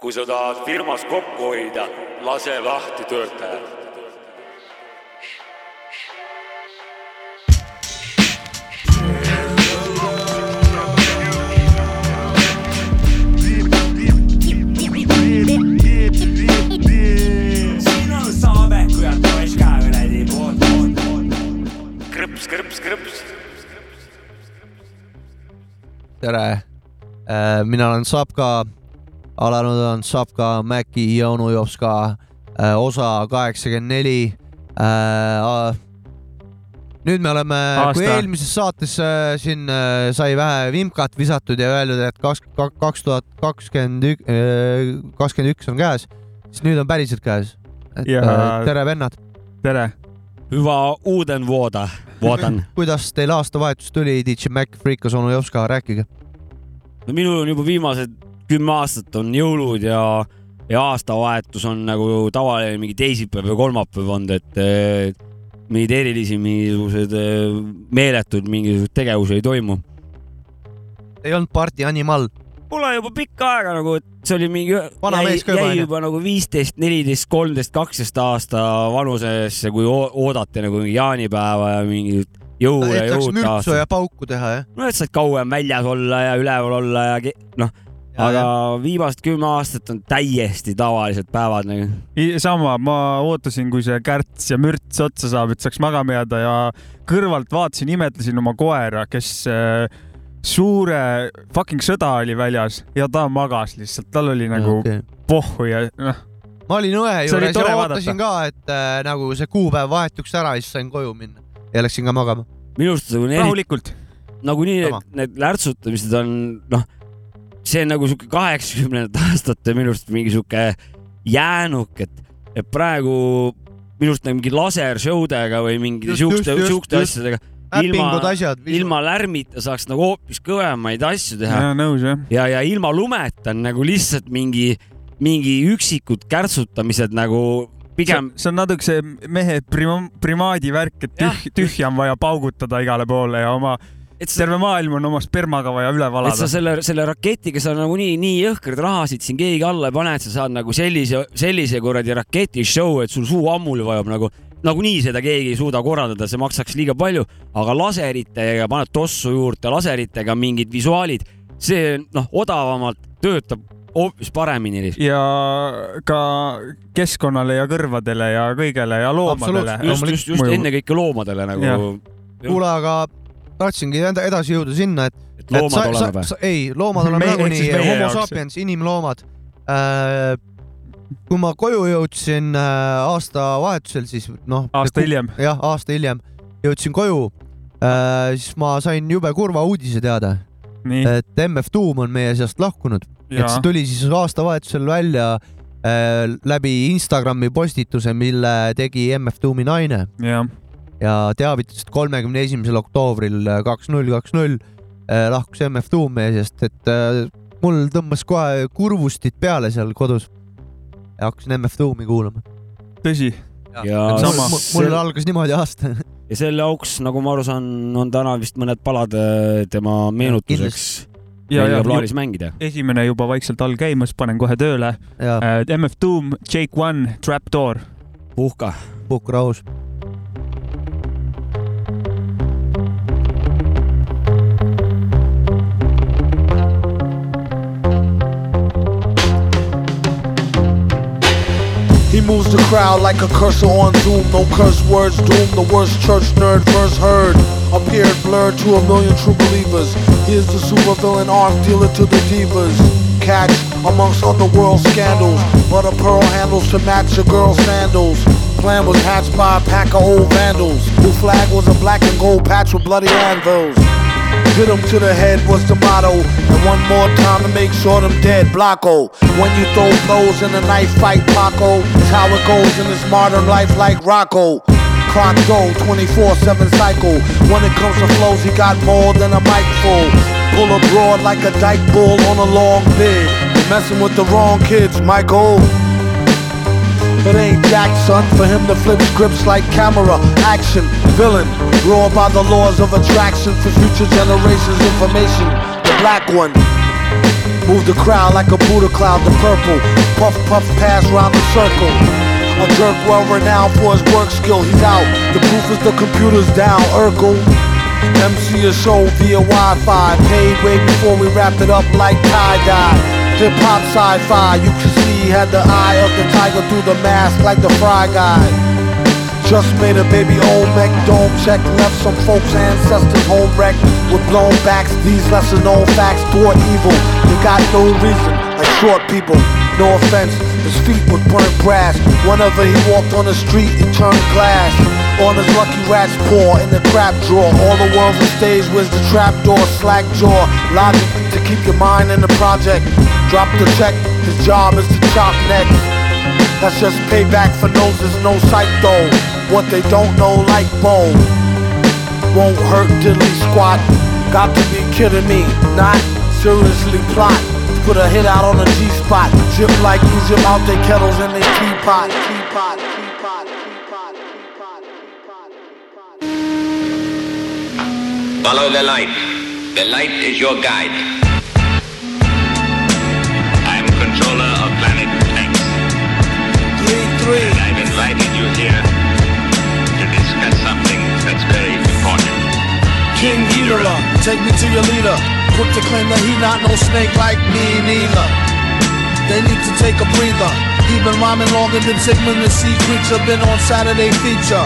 kui sa tahad firmas kokku hoida, lase lahti töötajad. ka krõps, krõps, krõps. tere, mina olen Sapka, alanud on Sapka Mäki ja onu Jopska äh, osa kaheksakümmend neli. Äh, nüüd me oleme, kui eelmises saates äh, siin äh, sai vähe vimkat visatud ja öeldud, et kaks, kaks tuhat kakskümmend üks, kakskümmend üks on käes, siis nüüd on päriselt käes. et Ja- äh, tere, vennad, tere, Hyvää uuden vuoda, vuodan. kuidas teil aastavahetus tuli, DJ Mac, Freekas, onu Jopska, rääkige. no minul on juba viimased kümme aastat on jõulud ja, ja aastavahetus on nagu tavaline mingi teisipäev ja kolmapäev olnud, et mingeid erilisi mingisugused eh, meeletud mingisuguseid tegevusi ei toimu. ei olnud party animal Pole juba pikka aega nagu, et see oli mingi, jäi, jäi juba nagu viisteist, neliteist, kolmteist, kaksteist aasta vanusesse, kui oo- oodati nagu mingi jaanipäeva ja mingi jõule et ja saaks mürtsu ja pauku teha, jah? no et said kauem väljas olla ja üleval olla ja noh, aga viimased kümme aastat on täiesti tavalised päevad nagu. sama, ma ootasin, kui see kärts ja mürts otsa saab, et saaks magama jääda ja kõrvalt vaatasin, imetlesin oma koera, kes äh, suure fucking sõda oli väljas ja ta magas lihtsalt, tal oli nagu okay. pohhu ja noh, ma olin õe juures ja ootasin ka, et äh, nagu see kuupäev vahetuks ära ja siis sain koju minna ja läksin ka magama. minu arust nagu rahulikult. nagunii need, need lärtsutamised on noh, see on nagu sihuke kaheksakümnendate aastate minu arust mingi sihuke jäänuk, et, et praegu minu arust nagu mingi lasershowdega või mingi Just, siukeste, siukeste asjadega asjad. ilma lärmita saaks nagu hoopis kõvemaid asju teha nõus jah. ja, ja ilma lumeta on nagu lihtsalt mingi, mingi üksikud kärtsutamised nagu pigem see on natuke see mehe prima-, primaadi värk, et tüh, tühja on vaja paugutada igale poole ja oma, et sa, terve maailm on oma spermaga vaja üle et sa valada. selle, selle raketiga sa nagunii nii jõhkraid rahasid siin keegi alla ei pane, et sa saad nagu sellise, sellise kuradi raketi show, et sul suu ammuli vajub nagu, nagunii seda keegi ei suuda korraldada, see maksaks liiga palju, aga laseritega paned tossu juurde, laseritega mingid visuaalid, see noh, odavamalt töötab hoopis paremini. Ja ka keskkonnale ja kõrvadele ja kõigele ja loomadele. just, just, just ennekõike loomadele nagu. Kuule, aga tahtsingi enda- edasi jõuda sinna, et, et et loomad oleme või? ei, loomad oleme nagunii homo sapiens, inimloomad äh,. kui ma koju jõudsin äh, aastavahetusel, siis noh. aasta hiljem. jah, aasta hiljem jõudsin koju äh,, siis ma sain jube kurva uudise teada, et MF Doom on meie seast lahkunud, et see tuli siis aastavahetusel välja äh, läbi Instagrami postituse, mille tegi MF Doomi naine ja teavitas, et kolmekümne esimesel oktoobril kaks null kaks null lahkus MF Doom meie seast, et äh, mul tõmbas kohe kurvustid peale seal kodus ja hakkasin MF Doomi kuulama. tõsi, ja Sama. mul sel- algas niimoodi aasta. ja selle auks, nagu ma aru saan, on täna vist mõned palad äh, tema meenutuseks ja, ja plaanis mängida. esimene juba vaikselt all käimas, panen kohe tööle. MF Doom, Jake One, Trapdoor. puhka. puhk rahus. He moves the crowd like a cursor on Zoom. No curse words doom. The worst church nerd first heard. Appeared blurred to a million true believers. He is the supervillain arms dealer to the divas. Catch amongst underworld scandals. But a pearl handles to match your girl's sandals. Plan was hatched by a pack of old vandals. Whose flag was a black and gold patch with bloody anvils. Hit 'em to the head was the motto. And one more time to make sure them dead. Blocko. When you throw blows in a knife fight, Paco. It's how it goes in this modern life like Rocco. Clock go 24-7 cycle. When it comes to flows, he got more than a mic full. Pull abroad like a dyke bull on a long bid. Messing with the wrong kids, Michael. It ain't Jack, son, for him to flip scripts like camera, action, villain. Raw by the laws of attraction for future generations' information. The black one. Move the crowd like a Buddha cloud, the purple. Puff, puff, pass round the circle. A jerk well renowned for his work skill, he's out. The proof is the computer's down, Urkel. MC a show via Wi-Fi, paid way before we wrapped it up like tie-dye. Hip hop sci-fi, you can see he had the eye of the tiger through the mask like the Fry Guy. Just made a baby Olmec dome check, left some folks' ancestors home wrecked with blown backs. These lesser known facts thwart evil. They got no reason, like short people. No offense, his feet was burnt brass. Whenever he walked on the street, it turned glass. On his lucky rat's paw in the crap drawer. All the world's a stage with the trap door, slack jaw. Logic to keep your mind in the project. Drop the check, his job is to chop necks. That's just payback for noses, no sight though. What they don't know, like Bo. Won't hurt diddly squat. Got to be kidding me, not seriously plot. Put a hit out on a G spot. Drip like Egypt out their kettles and they teapot, teapot. Follow the light. The light is your guide. I am controller invited you here to discuss something that's very important. King Ghidorah, take me to your leader. Quick to claim that he not no snake like me neither. They need to take a breather. He been rhyming longer than Sigmund the Sea Creature. Been on Saturday feature.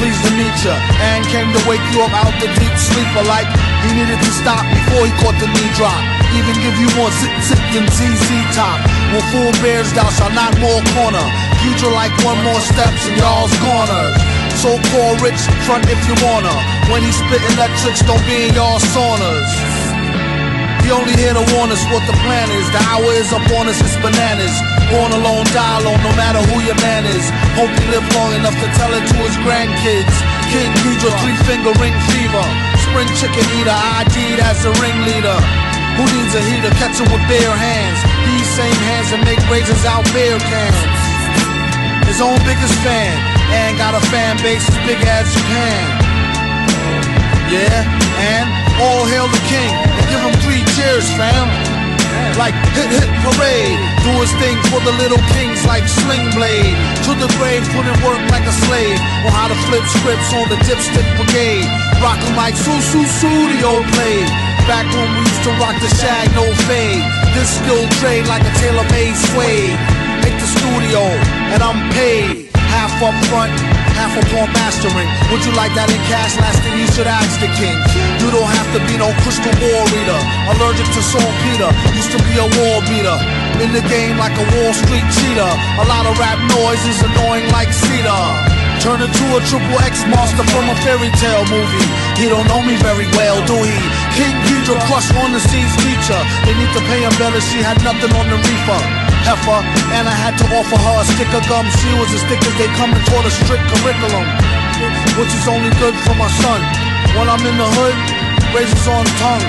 Pleased to meet ya. And came to wake you up out the deep sleeper like he needed to stop before he caught the knee drop. Even give you more sit sit than ZZ Top. Full bears thou shall not more corner. Future like one more steps in y'all's corners. So-called rich, front if you wanna. When he spit electrics, don't be in y'all saunas. He only here to warn us what the plan is. The hour is upon us, it's bananas. Born alone, die alone, no matter who your man is. Hope he live long enough to tell it to his grandkids. King Ghidra, three finger ring fever. Spring chicken eater, ID'd as a ringleader. Who needs a heater? Catch with bare hands. These same hands that make razors out beer cans. His own biggest fan, and got a fan base as big as Japan. Yeah, and all hail the king, and give him three cheers, fam. Like hit hit parade, do his thing for the little kings like Sling Blade. To the grave, put in work like a slave. On how to flip scripts on the dipstick brigade. Rock 'em like Su Su Studio played. Back when we used to rock the shag, no fade. This still trade like a tailor-made suede. Make the studio, and I'm paid. Half up front, half upon mastering. Would you like that in cash? Last thing you should ask the king. You don't have to be no crystal ball reader. Allergic to saltpeter, used to be a wall beater. In the game like a Wall Street cheater. A lot of rap noise is annoying like cedar. Turn into a triple X monster from a fairy tale movie. He don't know me very well, do he? King Ghidra crush on the seas teacher. They need to pay him better, she had nothing on the reefer. Heifer, and I had to offer her a stick of gum. She was as thick as they come and taught a strict curriculum, which is only good for my son. When I'm in the hood, razors on tongue.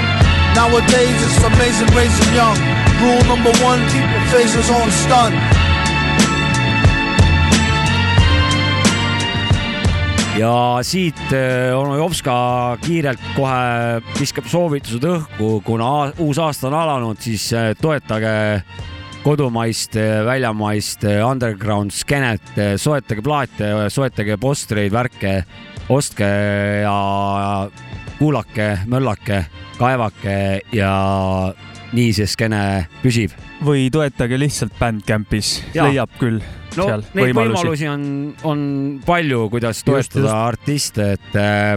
Nowadays it's amazing raising young. Rule number one, keep your faces on stun. Ja siit äh, onu Jopska kiirelt kohe viskab soovitused õhku, kuna uus aasta on alanud, siis äh, toetage kodumaist, väljamaist äh, underground skeenet, soetage plaate, soetage postreid, värke, ostke ja kuulake, möllake, kaevake ja nii see skeene püsib. või toetage lihtsalt Bandcampis, leiab küll no seal neid võimalusi. võimalusi on, on palju, kuidas toetada just. artiste, et äh,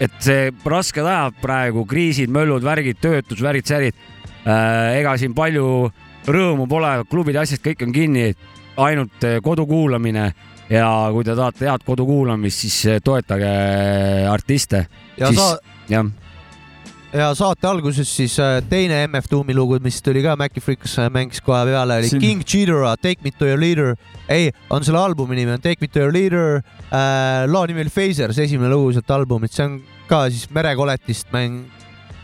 et see rasked ajad praegu, kriisid, möllud, värgid, töötus, värid, särid äh,. ega siin palju rõõmu pole, klubid ja asjad kõik on kinni, ainult äh, kodu kuulamine ja kui te tahate head kodu kuulamist, siis toetage artiste. ja Siis- sa ja saate alguses siis äh, teine MF Doomi lugu, mis tuli ka Maci Freaks äh, mängis kohe peale, oli Siin- King Ghidorah, Take me to your leader. ei, on selle albumi nimi on Take me to your leader äh,. loo nimi oli Phaser, see esimene lugu sealt albumilt, see on ka siis merekoletist mäng.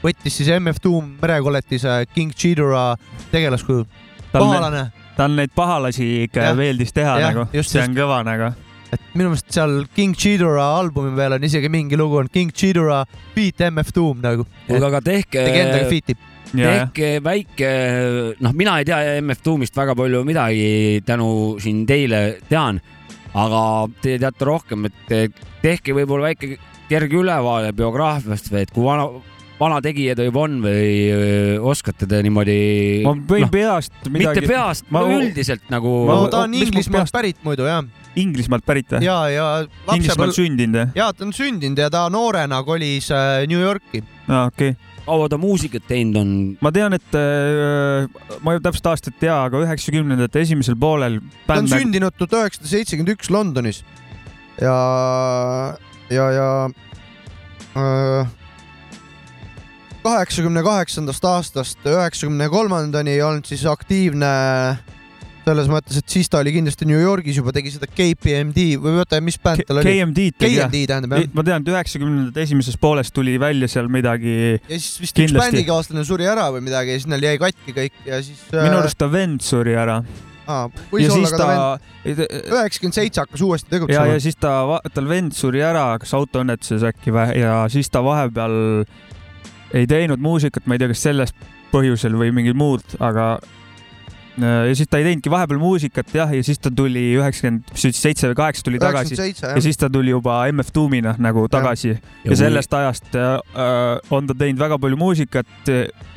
võttis siis MF Doom merekoletise King Ghidorah tegelaskuju, pahalane, tal neid pahalasi ikka meeldis teha Jah, nagu, see on kõva nagu. Et minu meelest seal King Ghidorah albumi peal on isegi mingi lugu on King Ghidorah beat MF Doom nagu. kuulge aga tehke tegi endaga feat'i. tehke väike, noh, mina ei tea MF Doomist väga palju midagi tänu siin teile tean, aga te teate rohkem, et tehke võib-olla väike kerge ülevaade biograafiast või et kui vana, vana tegija ta juba on või oskate te niimoodi, ma võin noh, peast mitte midagi, peast, ma- no üldiselt nagu Ma- no ta on mis mul Inglismaalt pärit muidu jah, Inglismaalt pärit või? ja, ja Inglismaal lapsepõlv, sündinud jah? ja ta on sündinud ja ta noorena kolis äh, New Yorki. aa, okei okay.. kaua ta muusikat teinud on, ma tean, et äh, ma ei täpselt aastat ei tea, aga üheksakümnendate esimesel poolel ta on sündinud tuhat üheksasada seitsekümmend üks Londonis ja, ja, ja äh, kaheksakümne kaheksandast aastast üheksakümne kolmandani olnud siis aktiivne selles mõttes, et siis ta oli kindlasti New Yorgis juba, tegi seda KPMD või oota, mis bänd tal oli? KMD-d tegi jah? KMD tähendab jah. ma tean, et üheksakümnendate esimeses pooles tuli välja seal midagi, ja siis vist üks Kindlasti. bändikaaslane suri ära või midagi ja siis neil jäi katki kõik ja siis. minu arust ta vend suri ära võis ja siis ta üheksakümmend seitse hakkas uuesti ja, tegutsema ja. siis ta, tal vend suri ära, kas autoõnnetuses äkki või, ja siis ta vahepeal ei teinud muusikat, ma ei tea, kas sellest põhjusel või mingid muud, aga ja siis ta ei teinudki vahepeal muusikat jah, ja siis ta tuli üheksakümmend, mis see oli, seitse või kaheksa tuli tagasi ja siis ta tuli juba MF Doomina nagu tagasi ja, ja sellest ajast äh, on ta teinud väga palju muusikat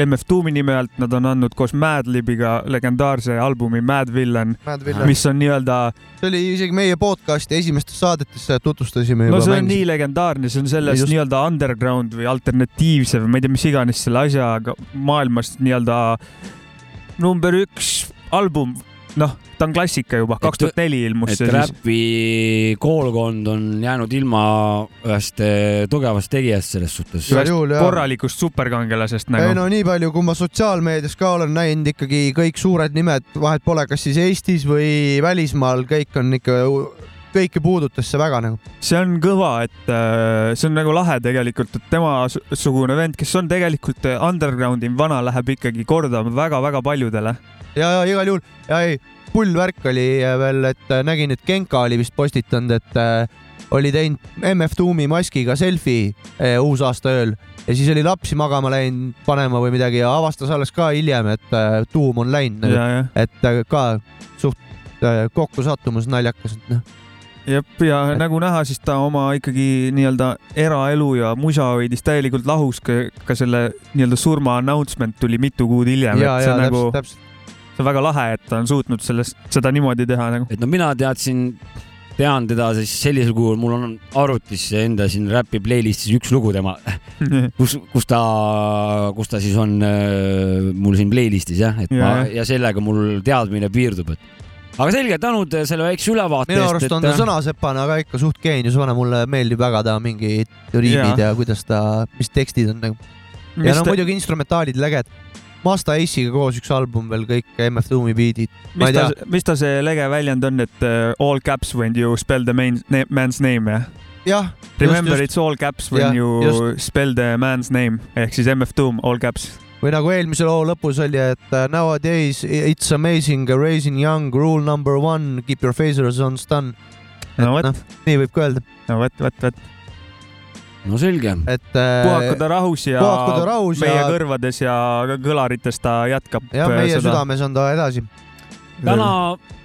MF Doomi nime alt, nad on andnud koos Madlibiga legendaarse albumi Mad Villain, Mad Villain. mis on nii-öelda, see oli isegi meie podcast'i esimestes saadetes tutvustasime no juba. see on nii legendaarne, see on sellest Just. nii-öelda underground või alternatiivse või ma ei tea, mis iganes selle asjaga maailmas nii-öelda number üks album, noh, ta on klassika juba, kaks tuhat neli ilmus et see siis. räpi koolkond on jäänud ilma ühest eh, tugevast tegijast selles suhtes. korralikust superkangelasest ei nagu. no nii palju, kui ma sotsiaalmeedias ka olen näinud ikkagi kõik suured nimed, vahet pole, kas siis Eestis või välismaal, kõik on ikka, kõike puudutas see väga nagu. see on kõva, et äh, see on nagu lahe tegelikult, et temasugune vend, kes on tegelikult äh, undergroundi vana, läheb ikkagi korda väga-väga paljudele. ja, ja igal juhul ja ei, pull värk oli veel, et äh, nägin, et Genka oli vist postitanud, et äh, oli teinud MF Doomi maskiga selfie äh, uusaasta ööl ja siis oli lapsi magama läinud panema või midagi ja avastas alles ka hiljem, et äh, tuum on läinud nagu,, et äh, ka suht äh, kokkusattumus naljakas, et noh. jep, ja nagu näha, siis ta oma ikkagi nii-öelda eraelu ja musa hoidis täielikult lahus, ka selle nii-öelda surma announcement tuli mitu kuud hiljem, ja, et see ja on nagu, täpselt, täpselt. see on väga lahe, et ta on suutnud sellest, seda niimoodi teha nagu. et no mina teadsin, tean teda siis sellisel kujul, mul on arvutis enda siin räpi playlist'is üks lugu tema, kus, kus ta, kus ta siis on äh, mul siin playlist'is jah, et ma Jaa. ja sellega mul teadmine piirdub, et aga selge, tänud selle väikse ülevaate minu eest, arust on et äh, ta sõnasepana ka ikka suht geenius vana, mulle meeldib väga ta mingid riimid ja kuidas ta, mis tekstid on nagu. ja no muidugi instrumentaalid läged. Masta Ace'iga koos üks album veel kõik MF Doomi beat'id. mis ta mis ta see lege väljend on, et uh, all caps when you spell the main ne, man's name jah? jah, Remember just. it's all caps when Jah, you just. spell the man's name ehk siis MF Doom all caps. Või nagu eelmise loo lõpus oli, et uh, nowadays it's amazing raising young rule number one keep your phasers on stun. no vot, noh, nii võib ka öelda, no vot, vot, vot. no selge, et uh, puhaku ta rahus ja puhaku ta rahus meie ja, kõrvades ja kõlarites ta jätkab. ja meie südames on ta edasi. täna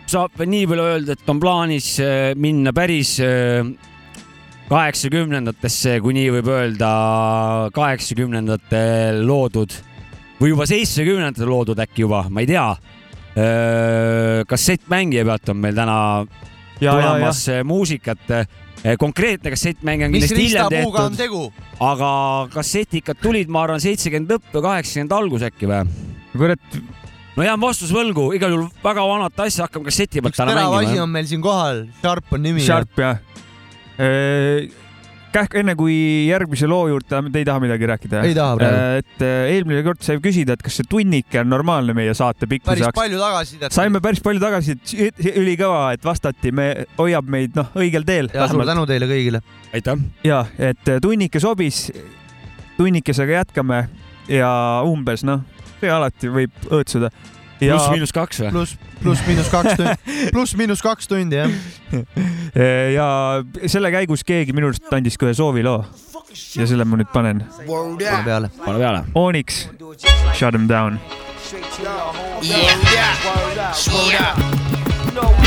saab veel nii palju öelda, et on plaanis äh, minna päris kaheksakümnendatesse, kui nii võib öelda, kaheksakümnendatel loodud või juba seitsmekümnendatel loodud äkki juba, ma ei tea. kassettmängija pealt on meil täna ja, ja, ja tulemas äh, muusikat. konkreetne kassettmäng on kindlasti hiljem tehtud, aga kassetikad tulid, ma arvan, seitsekümmend lõpp või kaheksakümmend algus äkki või? kurat, no jään vastus võlgu, igal juhul väga vanat asja hakkame kasseti pealt üks täna terav asi mängima. on meil siin kohal, Sharp on nimi. Sharp jah. kähk, enne kui järgmise loo juurde, te ei taha midagi rääkida? ei taha praegu. et äh, eelmine kord sai küsida, et kas see tunnike on normaalne meie saate päris pikkuseks. palju tagasisidet. saime päris palju tagasisidet, ülikõva, et vastati, me, hoiab meid noh, õigel teel. ja suur tänu teile kõigile. aitäh. ja et äh, tunnike sobis, tunnikesega jätkame ja umbes noh, see alati võib õõtsuda. Pluss-miinus kaks või? pluss, pluss-miinus kaks tundi, pluss-miinus kaks tundi jah. ja selle käigus keegi minu arust andis ka ühe sooviloo. ja selle ma nüüd panen. Pane peale. pane peale. Onyx, Shut them down. Yeah, yeah.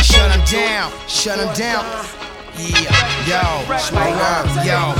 Shut him down. Shut him down. Yeah, yo, word up, yo.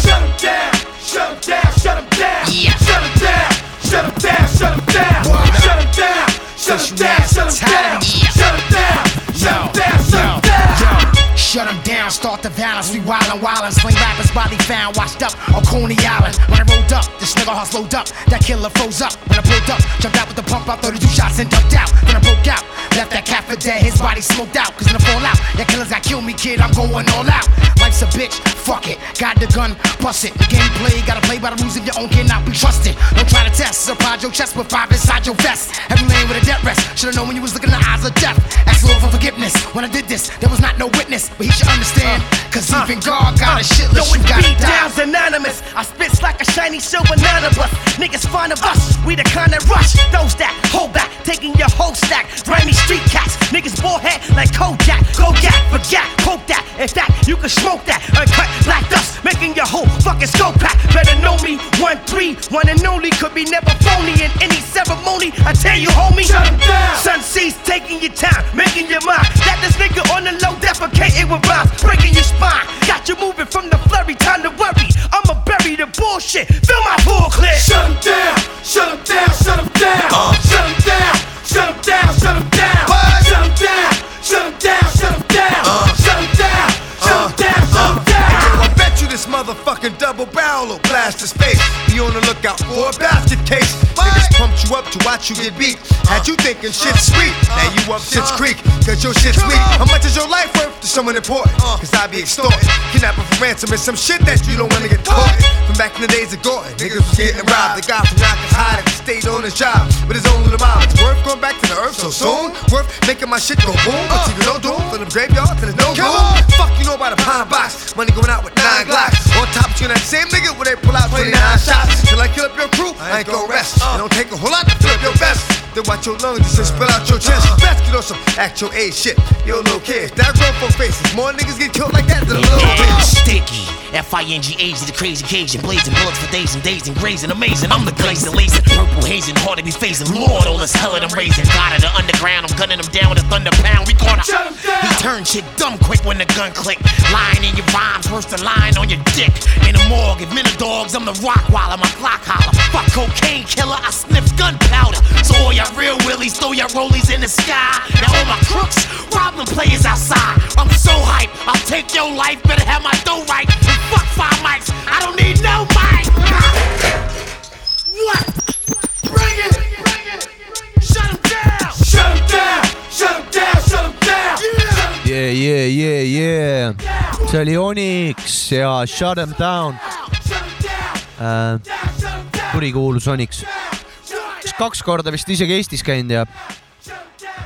Shut him down, shut him down, shut him down. Shut him down, shut him down, shut him down. Shut him down, shut him down, shut him down. Shut him down, shut him down, shut him down. Shut them down, start the violence. We wildin', wildin'. Sling rappers body found, washed up on Coney Island. When I rolled up, this nigga heart slowed up. That killer froze up. When I pulled up, jumped out with the pump out, 32 shots and ducked out. Then I broke out, left that cat for dead. His body smoked out, cause in the fallout, that killer's got kill me, kid. I'm going all out. Life's a bitch, fuck it. Got the gun, bust it. The game gotta play by the rules of your own, cannot be trusted. Don't try to test, surprise your chest with five inside your vest. Every lane with a death rest. Should've known when you was looking in the eyes of death. Ask Lord for forgiveness. When I did this, there was not no witness, but he should understand. Uh, Cause uh, even God got a uh, shit Yo, it's beat downs anonymous. I spits like a shiny silver bus. Niggas fond of us. We the kind that rush. Those that hold back, taking your whole stack. Grimy street cats. Niggas bullhead like Kojak. Kojak, forget, coke that. In fact, you can smoke that. Uncut black dust, making your whole fucking scope pack. Better know me. One three, one and only. Could be never phony in any ceremony. I tell you, homie. Shut 'em down. Sun sees taking your time, making your mind. That this nigga on the low defecating with rhymes, breaking your spine. Got you moving from the flurry, time to worry. I'ma bury the bullshit. Fill my pool clear. Shut him down, shut him down, shut him uh. down. Shut him down, shut him down, shut him down. Shut him uh. down, shut him uh. down, shut him down. Shut him down, shut him down, shut him down. I bet you this motherfucking double barrel will blast his face. Be on the lookout for a basket case. Niggas you up to watch you get beat. Had you thinking shit's sweet, now you up shit's creek. Cause your shit's weak. How much is your life worth to someone important? Cause I be extorting. Kidnapping for ransom is some shit that you don't wanna get caught. From back in the days of Gordon, niggas was getting robbed. The guy from Yonkers hiding, stayed on his job with his own little mom. It's worth going back to the earth so soon. Worth making my shit go boom. But see, no doom from the graveyard to the no room. Fuck you know about a pine box. Money going out with nine glocks. On top of you, that same nigga where they pull out 29 shots. Till I kill up your crew, I ain't gon' rest. It don't take a whole lot to fill up your vest. Then watch your lungs just spill out your chest. Best get on some actual age shit. Yo, little kids, that grown folk faces. More niggas get killed like that than a little bitch. Sticky. F-I-N-G-H to the crazy Cajun. Blazing bullets for days and days and grazing. Amazing. I'm the glazing, lacing. Purple hazing. Hard to be facing. Lord, all this hell that I'm raising. God of the underground. I'm gunning them down with a thunder pound. We gonna. Shut down. He turned shit dumb quick when the gun click. Lying in your rhymes. Worse than lying on your dick. In the morgue. If men are dogs, I'm the rock while I'm a clock holler. Fuck cocaine killer. I sniff gunpowder. So all y'all real willies throw your rollies in the sky. Now all my crooks rob them players outside. I'm so hype. I'll take your life. Better have my dough right. And fuck five mics. I don't need no mic. What? Bring it. Shut him down. Shut him down, shut him down, shut him down. yeah, yeah, yeah, yeah. see oli Onyx ja Shut em down äh,. kurikuulus Onyx. Kaks korda vist isegi Eestis käinud ja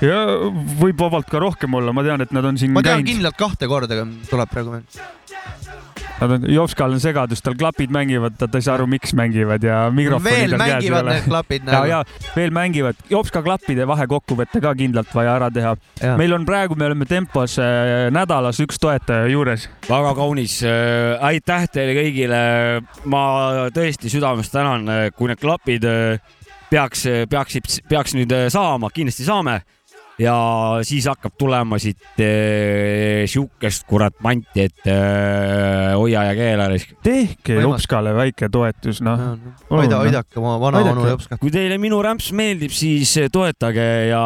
ja võib vabalt ka rohkem olla, ma tean, et nad on siin ma tean käinud. kindlalt kahte korda tuleb praegu veel. Nad on, Jopskal on segadus, tal klapid mängivad, ta ei saa aru, miks mängivad ja mikrofoni veel tal käes ei mängivad need. klapid ja, nagu. ja veel mängivad, Jopska klappide vahekokkuvõte ka kindlalt vaja ära teha. meil on praegu, me oleme tempos äh, nädalas üks toetaja juures. väga kaunis, aitäh teile kõigile. ma tõesti südamest tänan, kui need klapid äh, peaks, peaksid, peaks nüüd äh, saama, kindlasti saame. ja siis hakkab tulema siit äh, siukest kurat manti, et äh, hoia ja keela risk. tehke. Jopskale väike toetus, noh. hoida, hoidake oma vana onu Jopskat. kui teile minu rämps meeldib, siis toetage ja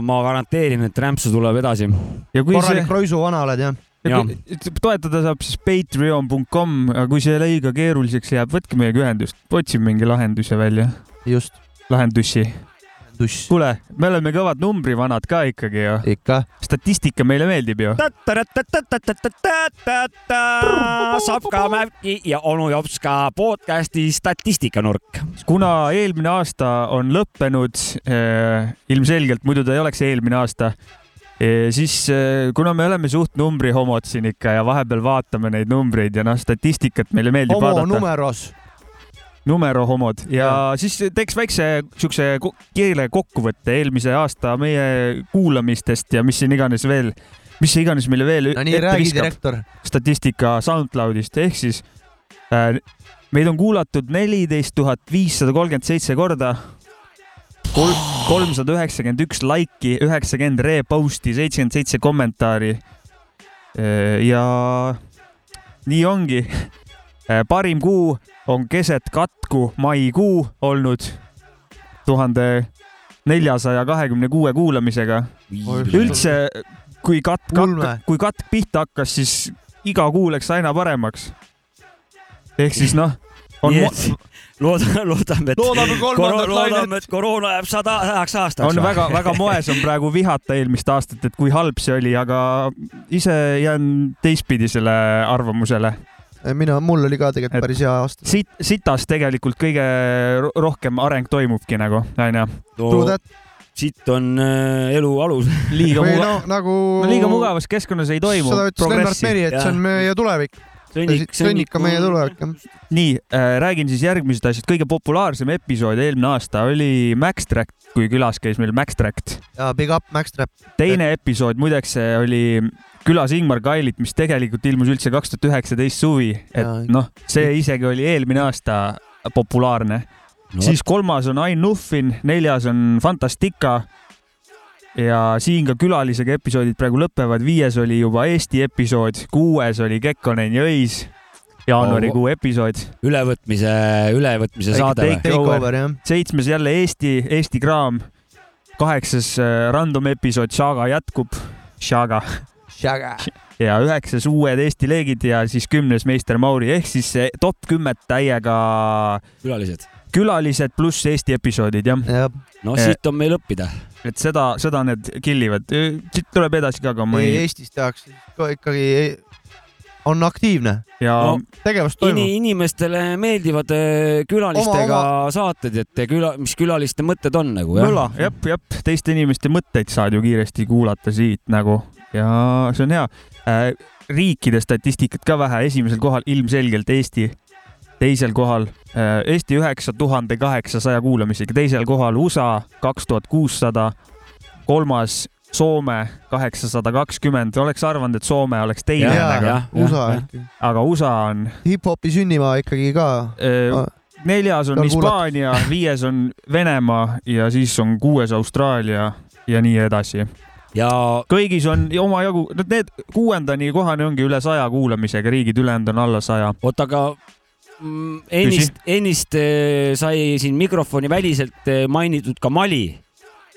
ma garanteerin, et rämpsu tuleb edasi. ja kui see korralik, Roisu vana oled jah? ja kui toetada saab siis patreon.com, aga kui see liiga keeruliseks jääb, võtke meiega ühendust, otsime mingi lahenduse välja, just, lahendusi. tuss, kuule, me oleme kõvad numbrivanad ka ikkagi ju, ikka. statistika meile meeldib ju. Sapka Mävki ja onu Jopska podcasti statistikanurk. kuna eelmine aasta on lõppenud eh,, ilmselgelt muidu ta ei oleks eelmine aasta eh,, siis eh, kuna me oleme suht numbrihomod siin ikka ja vahepeal vaatame neid numbreid ja noh, statistikat meile meeldib homo vaadata, numeros. numerohomod ja siis teeks väikse siukse keele kokkuvõtte eelmise aasta meie kuulamistest ja mis siin iganes veel, mis iganes meile veel no nii, ette räägi, viskab statistika SoundCloudist ehk siis Äh, meid on kuulatud neliteist tuhat viissada kolmkümmend seitse korda. kolmsada üheksakümmend üks laiki, üheksakümmend repost'i, seitsekümmend seitse kommentaari. ja nii ongi. parim kuu on keset katku maikuu olnud tuhande neljasaja kahekümne kuue kuulamisega. üldse, kui katk, kui katk pihta hakkas, siis iga kuu läks aina paremaks. ehk siis noh, on et loodame, loodame, et Loodame kolmandat koro- loodame, et koroona jääb sada, sajaks aastaks. on väga-väga moes on praegu vihata eelmist aastat, et kui halb see oli, aga ise jään teistpidisele arvamusele. mina, mul oli ka tegelikult päris hea aasta. siit, sitas tegelikult kõige ro- rohkem areng toimubki nagu, onju. True that. siit on äh, elu alus. liiga või mugav no nagu no,, liiga mugavas keskkonnas ei toimu seda ütles Lennart. Meri, et see on meie tulevik. sõnnik, sõnnik on meie tulevik, jah. nii äh,, räägin siis järgmisest asjast, kõige populaarsem episood eelmine aasta oli Max Tract, kui külas käis meil Max Tract. ja Big Up, Max Trap. teine episood muideks see oli külas Ingmar Kailit, mis tegelikult ilmus üldse kaks tuhat üheksateist suvi, et noh, see isegi oli eelmine aasta populaarne. No.. siis kolmas on Ain Nuffin, neljas on Fantastica ja siin ka külalisega episoodid praegu lõpevad, viies oli juba Eesti episood, kuues oli Kekkonen ja Õis, jaanuarikuu episood, ülevõtmise, ülevõtmise saade või? seitsmes jälle Eesti, Eesti kraam, kaheksas äh, random episood Shaga jätkub, Shaga Shaga. ja üheksas uued Eesti leegid ja siis kümnes meister Mauri ehk siis top kümmet täiega külalised. külalised pluss Eesti episoodid jah, jah, no Eh. siit on meil õppida. et seda, seda need killivad, siit tuleb edasi ka, aga ma ei Eestis tehakse ka ikkagi, on aktiivne, ja No, tegevust Ini, toimub. inimestele meeldivad äh, külalistega Oma- saated, et küla, mis külaliste mõtted on nagu jah mõla, jep, jep, teiste inimeste mõtteid saad ju kiiresti kuulata siit nagu ja see on hea äh,. riikide statistikat ka vähe, esimesel kohal ilmselgelt Eesti, teisel kohal äh, Eesti üheksa tuhande kaheksasaja kuulamisega, teisel kohal USA kaks tuhat kuussada, kolmas Soome kaheksasada kakskümmend, oleks arvanud, et Soome oleks teine Jah, jah. USA aga USA on hip-hopi sünnimaa ikkagi ka. äh, neljas on Hispaania, viies on Venemaa ja siis on kuues Austraalia ja nii edasi. Ja kõigis on omajagu, need kuuendani kohani ongi üle saja kuulamisega, riigid ülejäänud on alla saja. oota, aga mm, ennist, ennist äh, sai siin mikrofoni väliselt äh, mainitud ka Mali.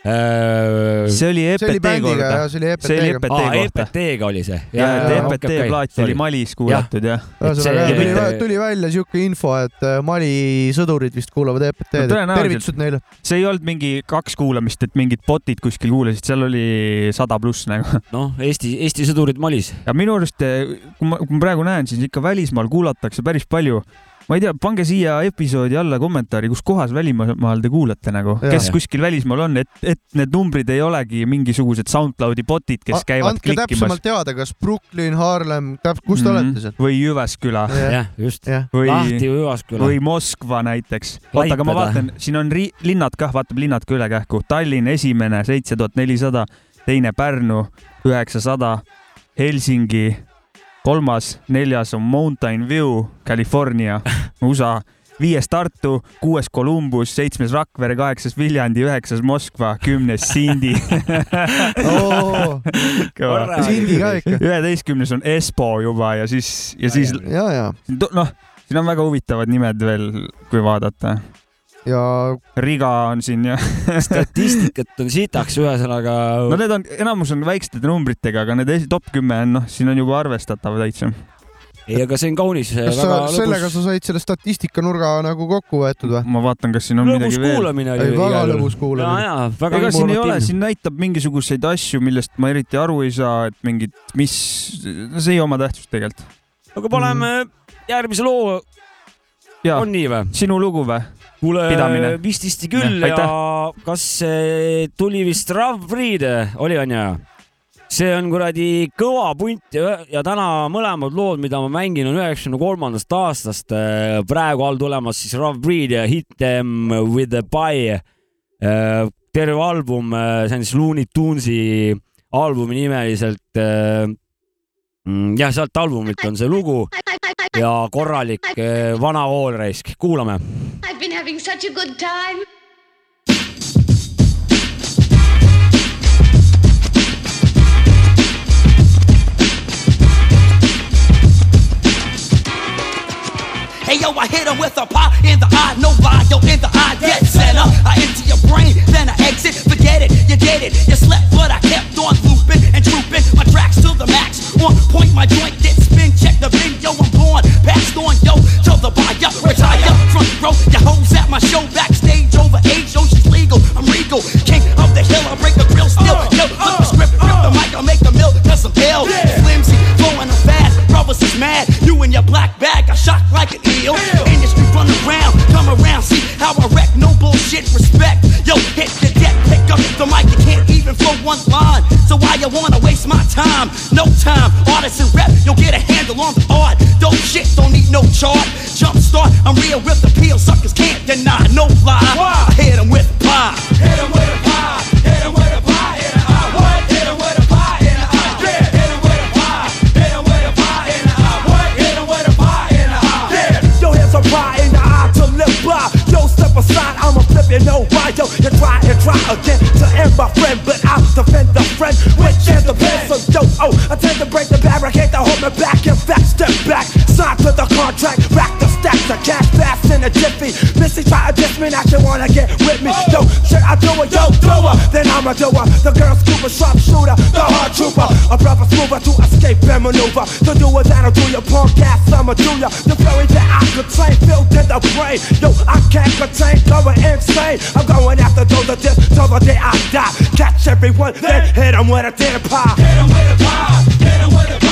See oli see oli EPT korda ja. see oli see oli EPT-ga. EPT kohta. EPT-ga oli see. ja, et jaa, EPT plaat oli Malis kuulatud jah. ühesõnaga see- tuli, tuli välja siuke info, et äh, Mali sõdurid vist kuulavad EPT-d No tervitused neile. see ei olnud mingi kaks kuulamist, et mingid botid kuskil kuulasid, seal oli sada pluss nagu. noh, Eesti, Eesti sõdurid Malis. ja minu arust, kui ma, kui ma praegu näen, siis ikka välismaal kuulatakse päris palju. Ma ei tea, pange siia episoodi alla kommentaari, kus kohas välismaal te kuulate nagu, kes Jaa. kuskil välismaal on, et, et need numbrid ei olegi mingisugused SoundCloudi botid, kes käivad andke klikkimas täpsemalt teada, kas Brooklyn, Harlem, täp-, kus te Mhm. olete seal? või Jyväsküla jah, just. või, Lahti või Üvasküla või. Moskva näiteks. oota, aga ma vaatan, siin on linnad kah, vaatab linnad ka üle kähku. Tallinn esimene seitse tuhat nelisada, teine Pärnu üheksasada, Helsingi kolmas, neljas on Mountain View, California, USA, viies Tartu, kuues Columbus, seitsmes Rakvere, kaheksas Viljandi, üheksas Moskva, kümnes Sindi. Korra. Sindi ka ikka. üheteistkümnes on Espo juba ja siis, ja siis ja, ja, noh, siin on väga huvitavad nimed veel, kui vaadata. Ja Riga on siin ja statistikat on sitaks, ühesõnaga no need on, enamus on väikeste numbritega, aga need top kümme on noh, siin on juba arvestatav täitsa. ei, aga see on kaunis. kas sa sellega sa said selle statistikanurga nagu kokku võetud või? ma vaatan, kas siin on lõbus midagi veel. kuulamine ei, oli. väga lõbus ja, kuulamine. ja väga ega siin ei ole, siin näitab mingisuguseid asju, millest ma eriti aru ei saa, et mingid, mis, see ei oma tähtsust tegelikult. aga paneme järgmise loo, on nii või? sinu lugu või? kuule Pidamine., vististi küll Jah, ja kas see tuli vist Rav Breed oli onju? see on kuradi kõva punt ja, ja täna mõlemad lood, mida ma mängin, on üheksakümne kolmandast aastast. praegu all tulemas siis Rav Breed ja Hit them with a pie. terve album, see on siis Looney Tunesi albumi nimeliselt. jah, sealt albumilt on see lugu ja korralik äh, vana koolreisk, kuulame. I've been having such a good time. Hey yo, I hit him with a pop in the eye, no lie, yo, in the eye, dead center. I enter your brain, then I exit, forget it, you did it. You slept, but I kept on looping and trooping. My tracks to the max, on point, my joint did spin, check the bin, yo, I'm gone. Passed on, yo, to the yo, retire, front row. Your hoes at my show, backstage, over age, yo, she's legal, I'm regal. King You in your black bag, I shot like an eel. Industry run around, come around, see how I wreck, no bullshit, respect. Yo, hit the deck, pick up the mic, you can't even flow one line. So why you wanna waste my time? No time, artists and rep, you'll get a handle on the art. Dope shit, don't need no chart. Jump start, I'm real with the peel, suckers can't deny, no lie. I hit 'em with pie. Hit 'em with a pie, Step aside, I'ma flip you, know why. Yo, you try and try again to end my friend, but I'll defend the friend, which is the best. So, yo, oh, I tend to break the barricade to hold me back. In fact, step back, sign to the a jiffy. Missy try me, now she wanna get with me. Yo, should I do it? Yo, do her, then I'ma do her. The girl scuba sharpshooter, the hard trooper, a brother smoother to escape and maneuver. To do it, that'll do your punk ass, I'ma do ya. The fury that I could train, filled in the brain. Yo, I can't contain, going insane. I'm going after those that dip till the day I die. Catch everyone, then hit 'em with a damn pie. Hit 'em with a pie, hit 'em with a pie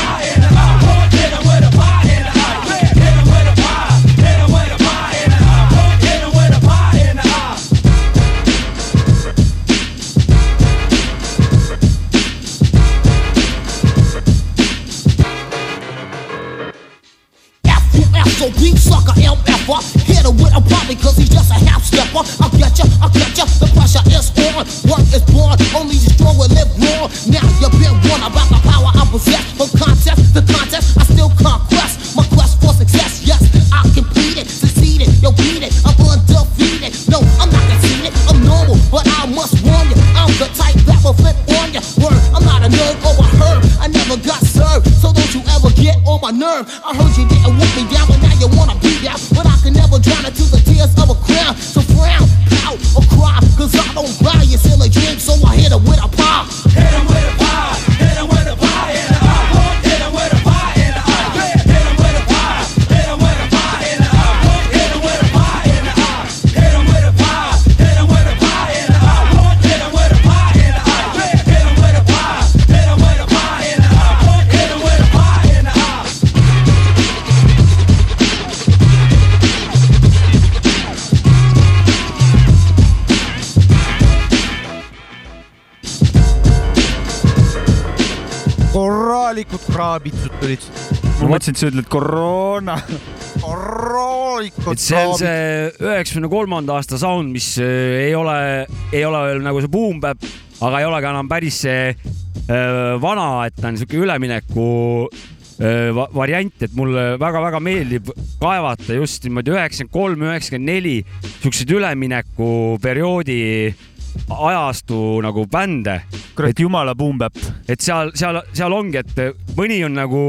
Him with a probably cause he's just a half stepper. I'll get ya, I'll get ya, the pressure is on. Work is born, only the strong will live long. Now you've been warned about the power I possess. From contest to contest, I still conquest. My quest for success, yes, I completed, succeeded, yo, beat it, I'm undefeated. No, I'm not conceited, I'm normal, but I must warn you, I'm the type that will flip on ya. Word, I'm not a nerd oh, or a herb, I never got served, so don't you ever get on my nerve. I heard et sa ütled koroona. et see on see üheksakümne kolmanda aasta sound, mis äh, ei ole, ei ole veel nagu see boom bap, aga ei ole ka enam päris see äh, vana, et ta on siuke ülemineku äh, va- variant, et mulle väga-väga meeldib kaevata just niimoodi üheksakümmend kolm, üheksakümmend neli siukseid üleminekuperioodi ajastu nagu bände. kurat, jumala boom bap. et seal, seal, seal ongi, et mõni on nagu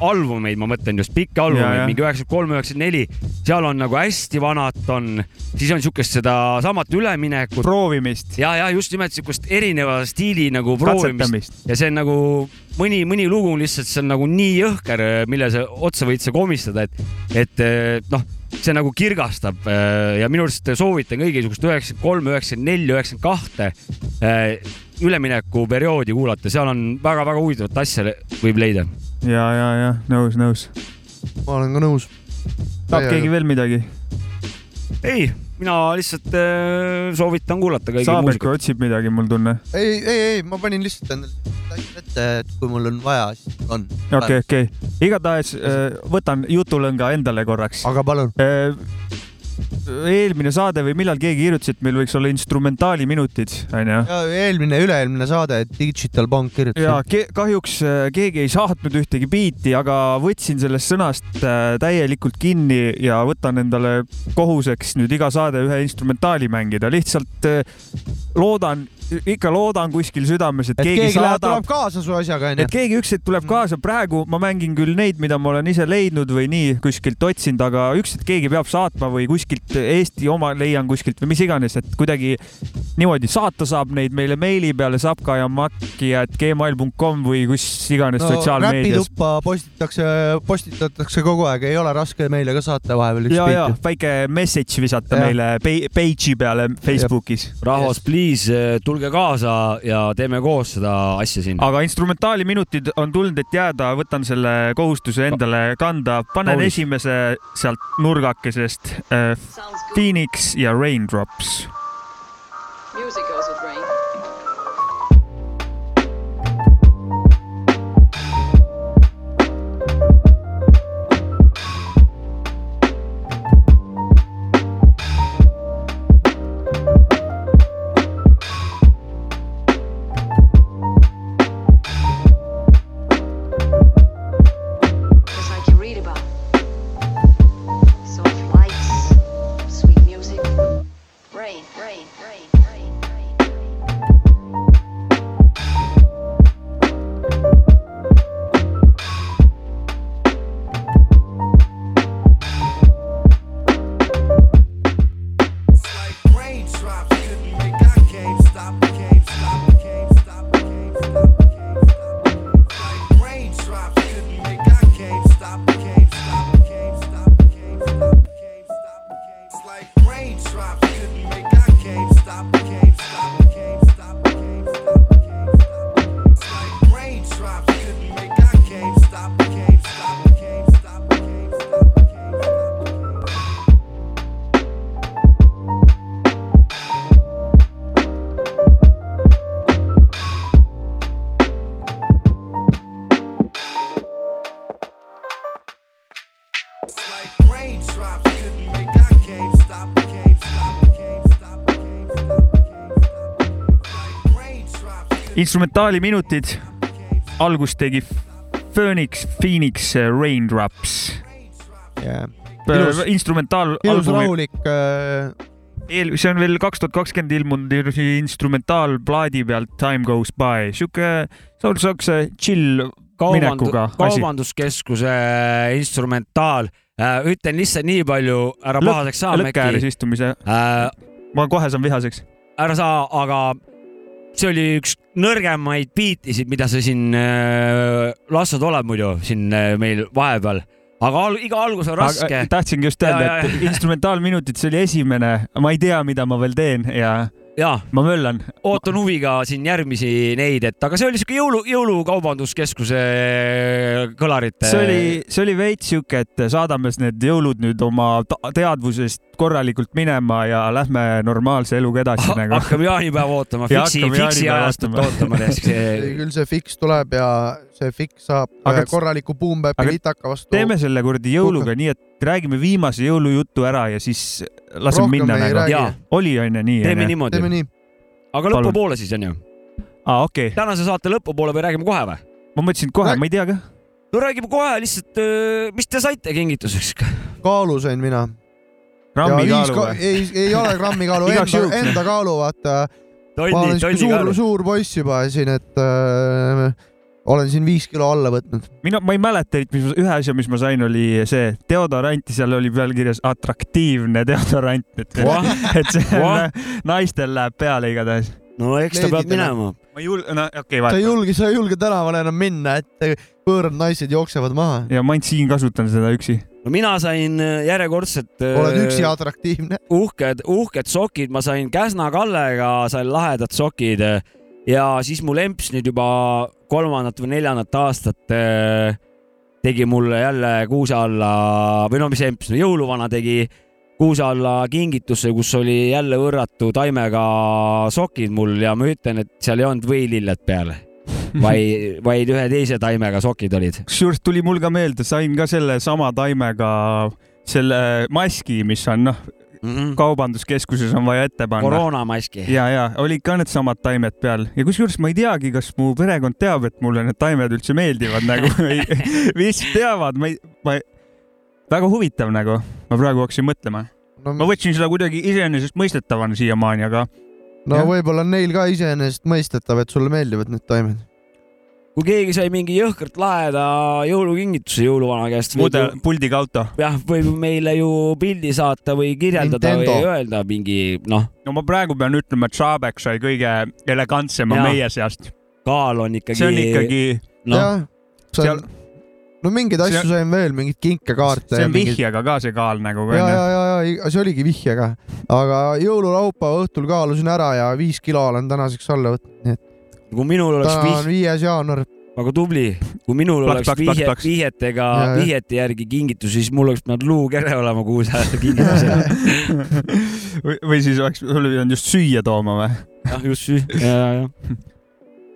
albumeid, ma mõtlen just pikki albumeid, mingi üheksakümmend kolm, üheksakümmend neli, seal on nagu hästi vanat on, siis on siukest sedasamat üleminekut. proovimist. ja, ja just nimelt siukest erineva stiili nagu proovimist ja see on nagu mõni, mõni lugu on lihtsalt, see on nagu nii jõhker, mille sa otsa võid sa komistada, et, et noh, see nagu kirgastab eh, ja minu arust soovitan kõigil siukest üheksakümmend kolm, üheksakümmend neli, üheksakümmend kahte eh, üleminekuperioodi kuulata, seal on väga-väga huvitavat asja võib leida. ja, ja, ja nõus, nõus. ma olen ka nõus. tahab keegi veel midagi? ei, mina lihtsalt äh, soovitan kuulata kõigil muusikat. otsib midagi, mul tunne. ei, ei, ei, ma panin lihtsalt endale ette, et kui mul on vaja, siis on. okei, okei. igatahes äh, võtan jutulõnga endale korraks. aga palun. Eelmine saade või millal keegi kirjutas, et meil võiks olla instrumentaaliminutid, onju. eelmine, üle-eelmine saade Digital Bank kirjutas. ja ke kahjuks äh, keegi ei saatnud ühtegi biiti, aga võtsin sellest sõnast äh, täielikult kinni ja võtan endale kohuseks nüüd iga saade ühe instrumentaali mängida, lihtsalt äh, loodan, ikka loodan kuskil südames, et, et keegi, keegi saadab tuleb kaasa su asjaga onju et. keegi üks hetk tuleb kaasa, praegu ma mängin küll neid, mida ma olen ise leidnud või nii kuskilt otsinud, aga üks hetk keegi peab saatma või kuskilt Eesti oma leian kuskilt või mis iganes, et kuidagi niimoodi saata saab neid meile meili peale sapkajamaki.gmail.com või kus iganes no, sotsiaalmeedias. räpituppa postitatakse, postitatakse kogu aeg, ei ole raske meile ka saata vahepeal üks ja, ja väike message visata Jah. meile page'i peale Facebookis. rahvas, please tulge kaasa ja teeme koos seda asja siin. aga instrumentaaliminutid on tulnud, et jääda, võtan selle kohustuse endale kanda, panen Kaunis. esimese sealt nurgakesest äh, Phoenix ja Raindrops. Music goes with rain. instrumentaaliminutid, algust tegi Phoenix, Phoenix äh, Raindrops. Yeah. Ilus- ilus rahulik äh, eel-, see on veel kaks tuhat kakskümmend ilmunud instrumentaalplaadi pealt Time Goes By, sihuke, siukse chill minekuga asi. kaubanduskeskuse instrumentaal. ütlen lihtsalt nii palju, ära pahaseks saa, lõkke ääres istumise, äh, ma kohe saan vihaseks. ära saa, aga see oli üks nõrgemaid biitisid, mida sa siin äh, lastud oled muidu siin äh, meil vahepeal. aga al iga algus on raske. tahtsingi just öelda, et instrumentaalminutid, see oli esimene, ma ei tea, mida ma veel teen ja ma möllan. ootan huviga siin järgmisi neid, et aga see oli siuke jõulu, jõulukaubanduskeskuse kõlarite. see oli, see oli veits sihuke, et saadame need jõulud nüüd oma teadvusest korralikult minema ja lähme normaalse eluga edasi nagu. hakkame jaanipäeva ootama, Ja fiksi, hakkame fiksi jaanipäeva ajastut ootama. teiseks. küll see fiks tuleb ja see fiks saab Aga- korraliku aga litaka vastu. teeme selle kuradi jõuluga nii, et räägime viimase jõulujutu ära ja siis laseme Rohkem minna nagu oli onju nii? teeme niimoodi teeme. nii. aga lõpupoole siis onju. aa, okei okay., tänase saate lõpupoole või räägime kohe või? ma mõtlesin, kohe, ma ei tea ka. no räägime kohe lihtsalt, mis te saite kingituseks? kaalu sain mina. grammi kaalu või? ei, ei ole grammi kaalu, enda, enda kaalu, vaata. ma tonni, olen siuke tonni suur, suur poiss juba siin, et äh, olen siin viis kilo alla võtnud. mina, ma ei mäleta, et mis ma, ühe asja, mis ma sain, oli see deodorant ja seal oli peal kirjas atraktiivne deodorant, et, Vah. et see on, naistel läheb peale igatahes. no eks ta peab minema. ma ei julge, no okei okay,, sa ei vaata. julge, sa ei julge tänavale enam minna, et võõrad naised jooksevad maha. ja ma ainult siin kasutan seda üksi. no mina sain äh, järjekordselt. oled üksi atraktiivne. uhked, uhked sokid, ma sain Käsna Kallega, sain lahedad sokid ja siis mu lemps nüüd juba kolmandat või neljandat aastat äh, tegi mulle jälle kuuse alla või no mis lemps, no jõuluvana tegi kuuse alla kingituse, kus oli jälle võrratu taimega sokid mul ja ma ütlen, et seal ei olnud võililled peal, vaid, vaid ühe teise taimega sokid olid. kusjuures tuli mul ka meelde, sain ka selle sama taimega selle maski, mis on noh, Mhm. kaubanduskeskuses on vaja ette panna. koroonamaski. ja, ja olid ka needsamad taimed peal ja kusjuures ma ei teagi, kas mu perekond teab, et mulle need taimed üldse meeldivad nagu või vist teavad, ma ei, ma ei, väga huvitav nagu, ma praegu hakkasin mõtlema no,. ma võtsin seda kuidagi iseenesestmõistetavana siiamaani, aga no võib-olla on neil ka iseenesestmõistetav, et sulle meeldivad need taimed. Kui keegi sai mingi jõhkralt laheda jõulukingituse jõuluvana käest. mudel, puldiga auto. jah, võib meile ju pildi saata või kirjeldada Nintendo. või öelda mingi noh, no ma praegu pean ütlema, et Šabek sai kõige elegantsema Jaa. meie seast. kaal on ikkagi. see on ikkagi, noh, jah, see on, no mingeid asju See- sain veel, mingeid kinkekaarte. see on vihjega ka see kaal nagu. ja, ja, ja, ja see oligi vihjega, aga jõululaupäeva õhtul kaalusin ära ja viis kilo olen tänaseks alla võtnud, nii et kui minul oleks täna on viies jaanuar. väga tubli, kui minul Plaks, oleks plaks, vihje, plaks. vihjetega Ja,, ja. vihjete järgi kingitus, siis mul oleks pidanud luukere olema kuus aasta kingitusena. või, või siis oleks, sul oli pidanud just süüa tooma või? jah, just süü-, ja, ja.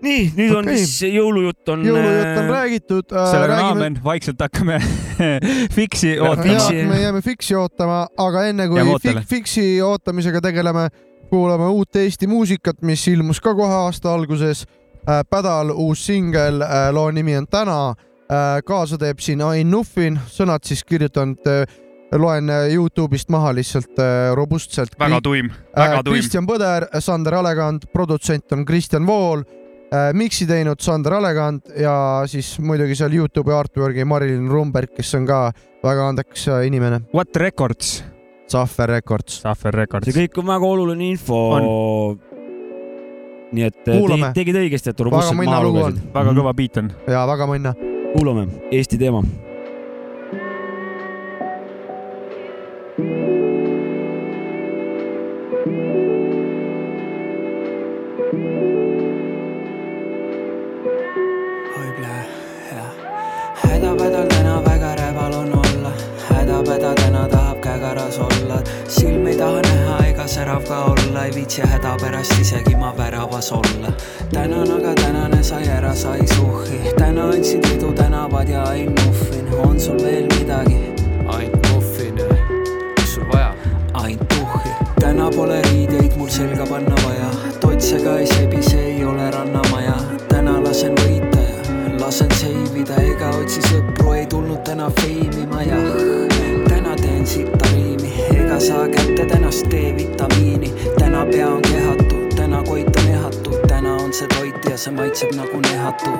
nii, nüüd on Okei. siis jõulujutt on. jõulujutt on räägitud äh,. sellega on räägime aamen, vaikselt hakkame fiksi ja ootama. me jääme Fiksi ootama, aga enne kui fik, Fiksi ootamisega tegeleme, kuulame uut Eesti muusikat, mis ilmus ka kohe aasta alguses. Pädal uus singel, loo nimi on Täna. kaasa teeb siin Ain Nuffin, sõnad siis kirjutanud, loen äh, Youtube'ist maha lihtsalt äh, robustselt. väga tuim, väga tuim. Kristjan Põder, Sander Alekand, produtsent on Kristjan Vool, miksi teinud Sander Alekand ja siis muidugi seal Youtube'i artwork'i Marilyn Rumberg, kes on ka väga andekas äh, inimene. What Records? Sahver Records. Sahver Records see. kõik on väga oluline info. nii et Kuulame. te, tegid õigesti, et robustselt maha lugesid.. väga kõva beat on. ja väga mõnna. kuulame Eesti teema. hädapädal täna väga räbal on olla, hädapäda täna tahab kägaras olla, silm ei taha näha ega särav ka olla, ei viitsi häda pärast isegi ma väravas olla. tänan, aga tänane sai ära, sai suhhi, täna andsid edu tänavad ja ain muffin, on sul veel midagi? ainult muffin, mis sul vaja? ainult tuhhi, täna pole riideid mul selga panna vaja, totsega ei sebi, see ei ole rannamaja, täna lasen võita ja lasen seivida. Ega otsi sõpru, ei tulnud täna feimima jah. Täna teen sitta riimi, ega saa kätte tänast D-vitamiini, täna pea on kehatu, täna koit on ehatu, täna on see toit ja see maitseb nagu nehatu.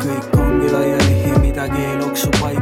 kõik ongi laiali ja midagi ei loksu paika.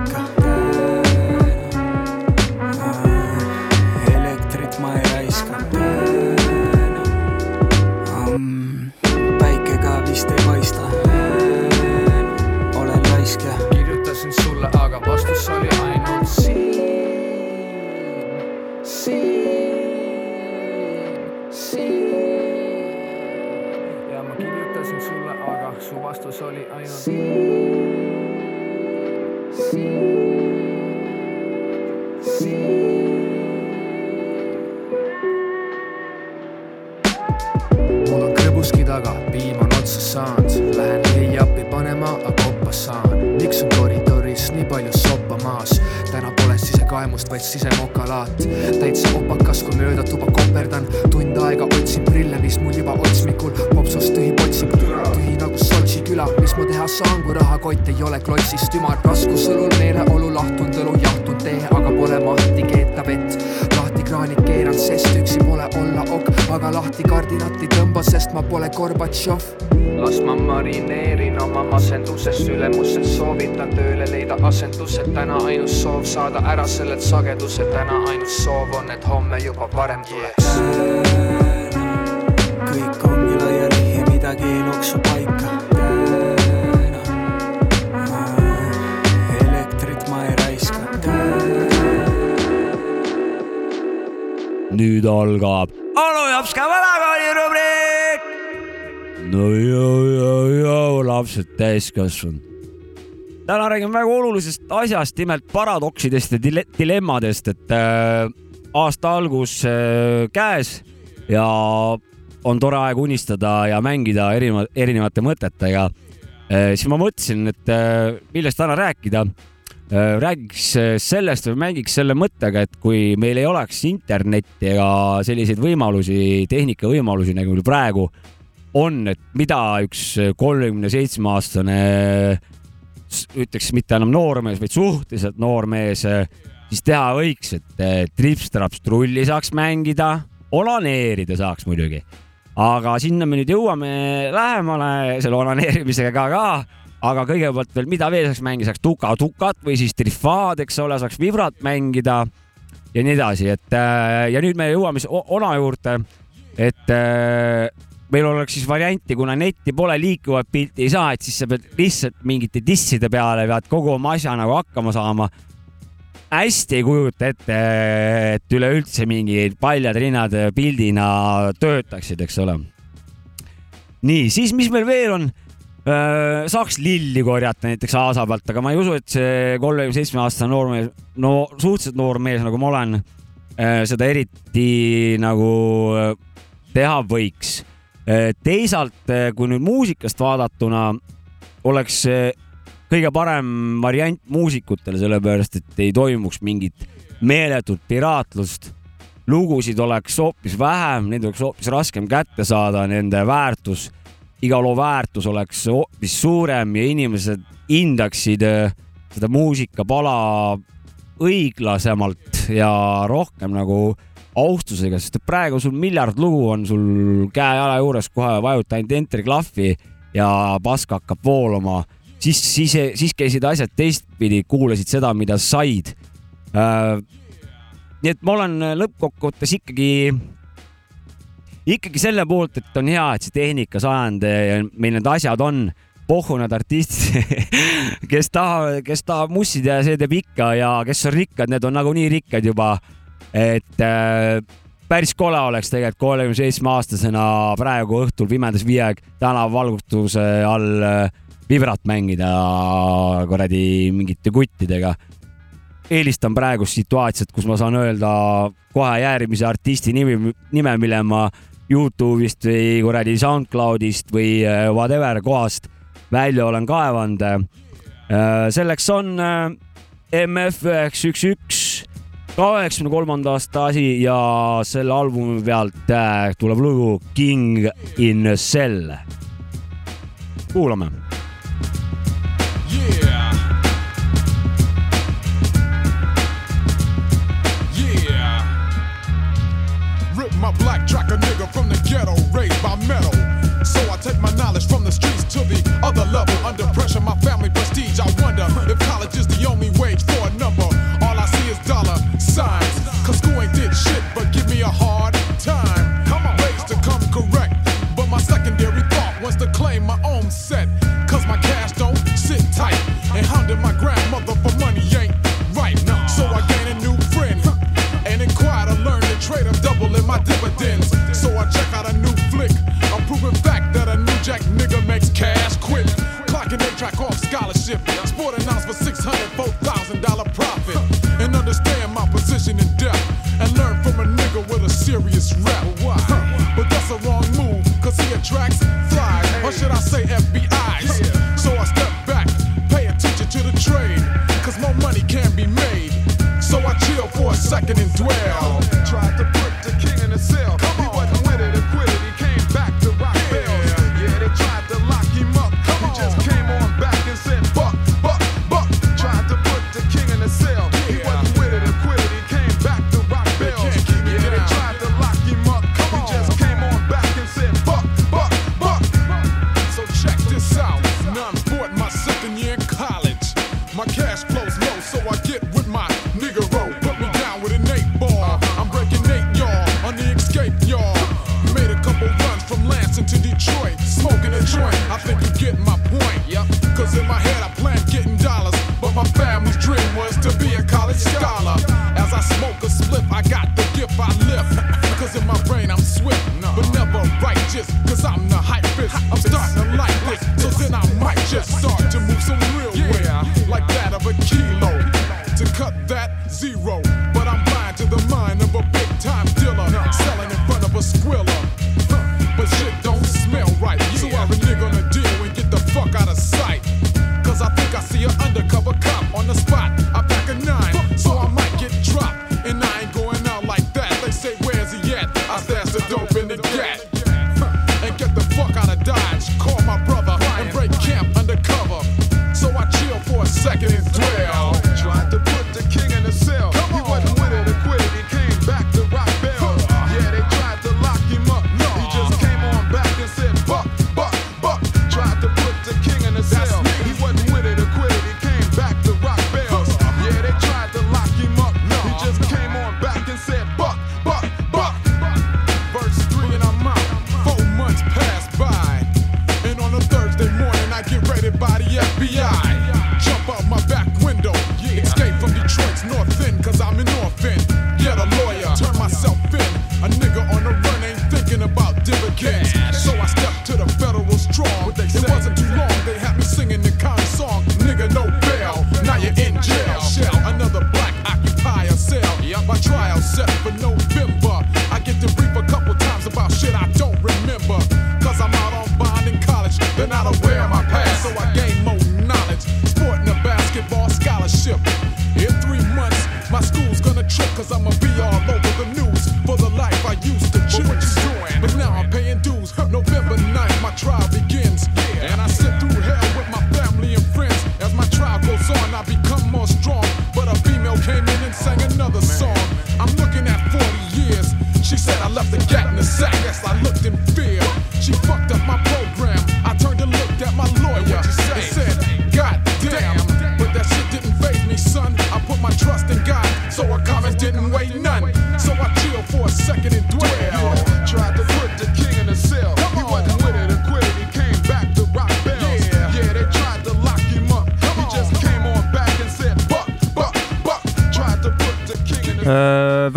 Saada ära sellelt sagedused, täna ainus soov on, et homme juba varem tuleks kõik ongi laiali ja midagi ei loksu paika. elektrit ma ei raiska. nüüd algab onu Jopska vanakooli rubriik. no joo, joo, joo, lapsed täiskasvanud. Täna räägime väga olulisest asjast, nimelt paradoksidest ja dile dilemmadest, et äh, aasta algus äh, käes ja on tore aeg unistada ja mängida erineva, erinevate mõtetega äh,. siis ma mõtlesin, et äh, millest täna rääkida räägiks äh, sellest või mängiks selle mõttega, et kui meil ei oleks internetti ega selliseid võimalusi, tehnika võimalusi, nagu meil praegu on, et mida üks kolmekümne seitsme aastane ütleks mitte enam noormees, vaid suhteliselt noormees siis teha võiks, et eh, trips-traps trulli saaks mängida, onaneerida saaks muidugi. aga sinna me nüüd jõuame lähemale selle onaneerimisega ka, ka. aga kõigepealt veel, mida veel saaks mängida, saaks tuka-tukat või siis trifaad, eks ole, saaks vibrat mängida ja nii edasi, et eh, ja nüüd me jõuame siis ona juurde, et meil oleks siis varianti, kuna netti pole, liikuvat pilti ei saa, et siis sa pead lihtsalt mingite disside peale pead kogu oma asja nagu hakkama saama hästi ei kujuta ette, et üleüldse mingid paljad rinnad pildina töötaksid, eks ole. nii, siis mis meil veel on? saaks lilli korjata näiteks aasa pealt, aga ma ei usu, et see kolmekümne seitsme aastane noormees, no suhteliselt noor mees, nagu ma olen, seda eriti nagu teha võiks. Teisalt, kui nüüd muusikast vaadatuna oleks kõige parem variant muusikutele, sellepärast et ei toimuks mingit meeletut piraatlust. lugusid oleks hoopis vähem, neid oleks hoopis raskem kätte saada, nende väärtus, iga loo väärtus oleks hoopis suurem ja inimesed hindaksid äh, seda muusikapala õiglasemalt ja rohkem nagu austusega, sest et praegu sul miljard lugu on sul käe-jala juures, kohe vajuta ainult enteri klahvi ja pask hakkab voolama siis, siis, siis käisid asjad teistpidi, kuulasid seda, mida said äh,. nii et ma olen lõppkokkuvõttes ikkagi, ikkagi selle poolt, et on hea, et see tehnikasajand ja meil need asjad on pohhu need artistid kes tahavad, kes tahab mussida ja see teeb ikka ja kes on rikkad, need on nagunii rikkad juba. Et äh, päris kole oleks tegelikult kolmekümne seitsme aastasena praegu õhtul pimedas viiaeg tänavavalgustuse all äh, vibrat mängida kuradi mingite kuttidega. eelistan praegust situatsiooni, kus ma saan öelda kohe järgmise artisti nimi, nime, mille ma Youtube'ist või kuradi SoundCloudist või äh, whatever kohast välja olen kaevanud. Äh, selleks on MF üheksa üks üks kaheksakümne kolmanda aasta asi ja selle albumi pealt tuleb lugu King in a Cell. kuulame Yeah. Yeah. Rip my black track a nigga from the ghetto, raised by metal. So I take my knowledge from the streets to the other level. Under pressure, my family prestige. I wonder if college is the only wage for a number. My dividends. So I check out a new flick.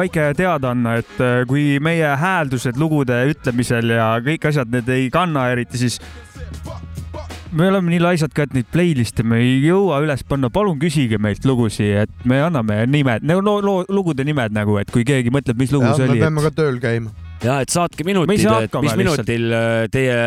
Väike teadaanne, et äh, kui meie hääldused lugude ütlemisel ja kõik asjad, need ei kanna eriti, siis me oleme nii laisad ka, et neid playlist'e me ei jõua üles panna, palun küsige meilt lugusid, et me anname nimed, no, no, no lugude nimed nagu, et kui keegi mõtleb, mis lugu see me oli, peame ka tööl käima. ja et saatke Me minutid et mis minutil äh, teie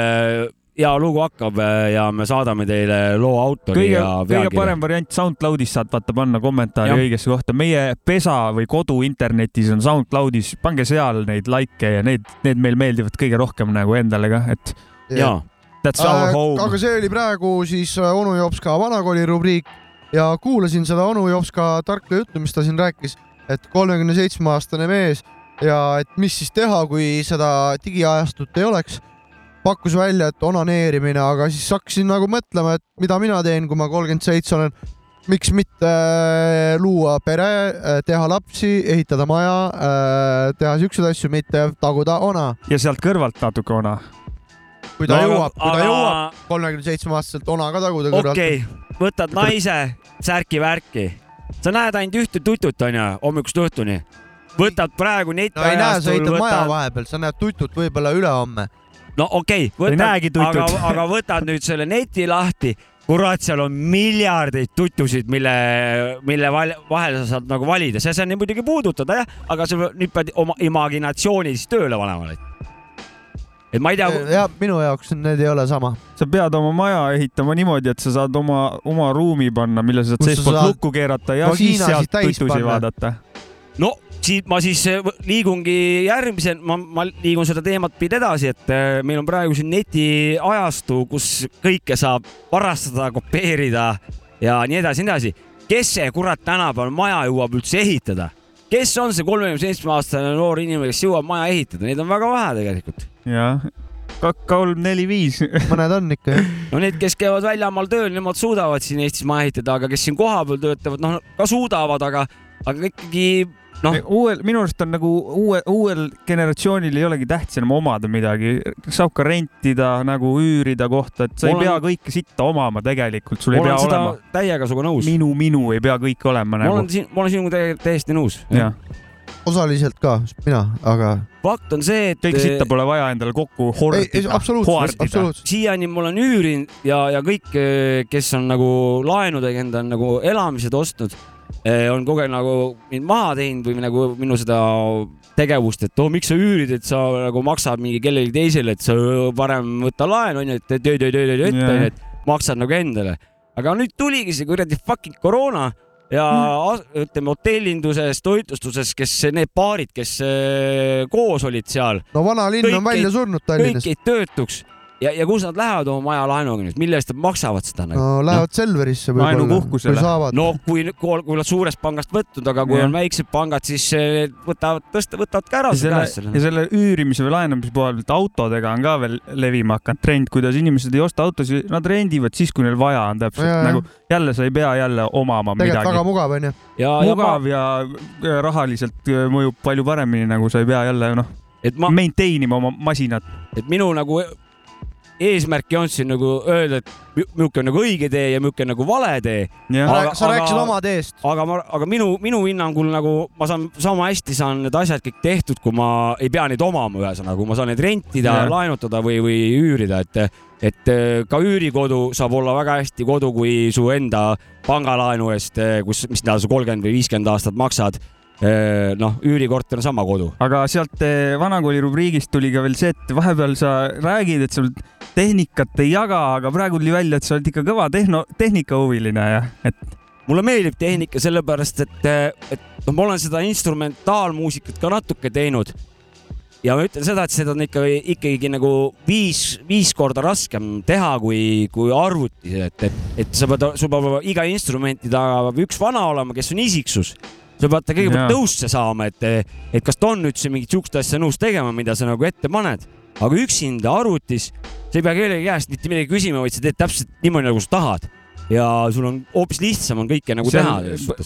hea lugu hakkab äh, ja me saadame teile loo autori kõige ja, kõige pealkirja. parem variant SoundCloudis saad vaata panna kommentaari Jah. õigesse kohta. meie pesa või kodu internetis on SoundCloudis, pange seal neid likee ja need, need meil meeldivad kõige rohkem nagu endale ka, et Jaa. that's our Äh, home. aga see oli praegu siis äh, onu Jopska vanakooli rubriik ja kuulasin seda onu Jopska tarka juttu, mis ta siin rääkis, et kolmekümne seitsme aastane mees ja et mis siis teha, kui seda digiajastut ei oleks. Pakkus välja, et onaneerimine, aga siis hakkasin nagu mõtlema, et mida mina teen, kui ma kolmkümmend seitse olen. miks mitte äh, luua pere, teha lapsi, ehitada maja, teha siukseid asju, mitte taguda ona. ja sealt kõrvalt natuke ona. kui ta No jõuab, kui ta aga- jõuab kolmekümne seitsme aastaselt ona ka taguda kõrvalt. okei okay., võtad naise, särki-värki, sa näed ainult ühte tutut onju, hommikust õhtuni. võtad praegu no ei näe, sa netiajastul, ehitad maja vahepeal, sa näed tutut võib-olla ülehomme. No okei okay,, aga aga võtad nüüd selle neti lahti, kurat, seal on miljardeid tutusid, mille, mille vahel sa saad nagu valida, see saab neid muidugi puudutada jah, aga sa nüüd pead oma imaginatsiooni siis tööle panema. et ma ei tea, ja minu jaoks need ei ole sama. sa pead oma maja ehitama niimoodi, et sa saad oma, oma ruumi panna, mille sa saad sa seestpoolt saad lukku keerata ja siis sealt täis tutusi vaadata. no siit ma siis v- liigungi järgmise, ma, ma liigun seda teemat pidi edasi, et äh, meil on praegu siin netiajastu, kus kõike saab varastada, kopeerida ja nii edasi, nii edasi. kes see kurat tänapäeval maja jõuab üldse ehitada? kes on see kolmekümne seitsme aastane noor inimene, kes jõuab maja ehitada, neid on väga vähe tegelikult. jah, kaks, kolm, neli, viis. mõned on ikka jah. no need, kes käivad väljamaal tööl, nemad suudavad siin Eestis maja ehitada, aga kes siin kohapeal töötavad, noh ka suudavad, aga, aga ikkagi noh, uuel, minu arust on nagu uue, uuel generatsioonil ei olegi tähtis enam omada midagi, saab ka rentida nagu üürida kohta, et sa ei Ma olen- pea kõike sitta omama tegelikult, sul ma ei pea olema täiega sinuga nõus. minu, minu ei pea kõik olema ma nagu olen. siin, ma olen sinuga täie- täiesti nõus. osaliselt ka, mina, aga fakt on see, et kõik sitta pole vaja endale kokku ei, ei hordida, absoluutselt, hoardida. siiani ma olen üürinud ja, ja kõik, kes on nagu laenudega endale nagu elamised ostnud, on kogu aeg nagu mind maha teinud või nagu minu seda tegevust, et oo, miks sa üürid, et sa nagu maksad mingi kellelegi teisele, et sa parem võta laen onju, et töö-töö-töö-töö ette Jah. onju, et maksad nagu endale. aga nüüd tuligi see kuradi fucking koroona ja as- ütleme hotellinduses, toitlustuses, kes need paarid, kes eh, koos olid seal, no vanalinn on Kõik välja surnud kõik Tallinnas. jäid töötuks ja, ja kus nad lähevad oma maja laenuga nüüd, mille eest nad maksavad seda nagu? no lähevad Selverisse võib-olla, kui Laenupuhkusele. no kui, kui nad suurest pangast võtnud, aga kui Jah. on väiksed pangad, siis eh, võtavad, tõsta, võtavad ka ära ja selle käest ja selle üürimise või laenamise pealt autodega on ka veel levima hakanud trend, kuidas inimesed ei osta autosid, nad rendivad siis, kui neil vaja on täpselt jah. nagu jälle sa ei pea jälle omama tegelikult väga midagi. mugav onju. ja, ja mugav ja ja rahaliselt äh, mõjub palju paremini, nagu sa ei pea jälle noh, et ma, maintain ima oma masinat. et minu nagu eesmärk ei olnud siin nagu öelda, et mi- milline on nagu õige tee ja milline on nagu vale tee. sa rääkisid oma teest. aga ma, aga minu, minu hinnangul nagu ma saan sama hästi saan need asjad kõik tehtud, kui ma ei pea neid omama, ühesõnaga, kui ma saan neid rentida laenutada või, või üürida, et, et eh, ka üürikodu saab olla väga hästi kodu, kui su enda pangalaenu eest, kus, mis ta sa kolmkümmend või viiskümmend aastat maksad. noh, üürikorter on sama kodu. aga sealt eh, vanakooli rubriigist tuli ka veel see, et vahepeal sa räägid, et sul tehnikat ei jaga, aga praegu tuli välja, et sa oled ikka kõva tehno, tehnikahuviline ja et mulle meeldib tehnika sellepärast, et, et noh, ma olen seda instrumentaalmuusikat ka natuke teinud. ja ma ütlen seda, et seda on ikka ikkagi nagu viis, viis korda raskem teha kui, kui arvutis, et, et, et sa pead, sul peab iga instrumenti taga üks vana olema, kes on isiksus. Sa pead kõigepealt nõusse saama, et, et kas ta on üldse mingit siukest asja nõus tegema, mida sa nagu ette paned. aga üksinda arvutis, sa ei pea kellegi käest mitte midagi küsima, vaid sa teed täpselt niimoodi, nagu sa tahad. ja sul on hoopis lihtsam on kõike nagu teha.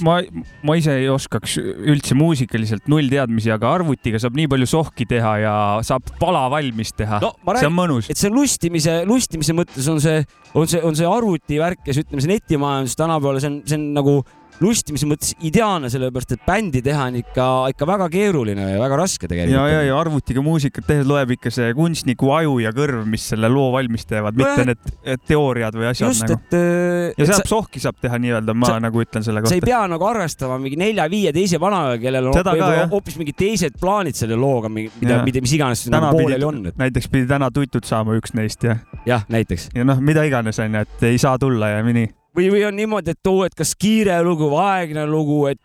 ma, ma ise ei oskaks üldse muusikaliselt null teadmisi, aga arvutiga saab nii palju sohki teha ja saab pala valmis teha no,. see on mõnus. et see on lustimise, lustimise mõttes on see, on see, on see arvutivärk ja see ütleme, see netimajandus tänapäeval, see on, see on nagu lustimise mõttes ideaalne, sellepärast et bändi teha on ikka, ikka väga keeruline ja väga raske ja, ja, tegelikult. ja arvutiga muusikat tehes loeb ikka see kunstniku aju ja kõrv, mis selle loo valmis teevad, mitte need et teooriad või asjad just, nagu. et. äh, ja saab sohki saab teha nii-öelda, ma sa- nagu ütlen selle sa ei kohta. pea nagu arvestama mingi nelja-viie teise vanaga, kellel on hoopis mingid teised plaanid selle looga, mida mida, mis iganes täna nagu pooleli on, et näiteks pidi täna tutut saama üks neist ja, jah, näiteks. ja noh, mida iganes onju, et ei saa tulla ja nii. või, või on niimoodi, et oo, et kas kiire lugu või aeglane lugu, et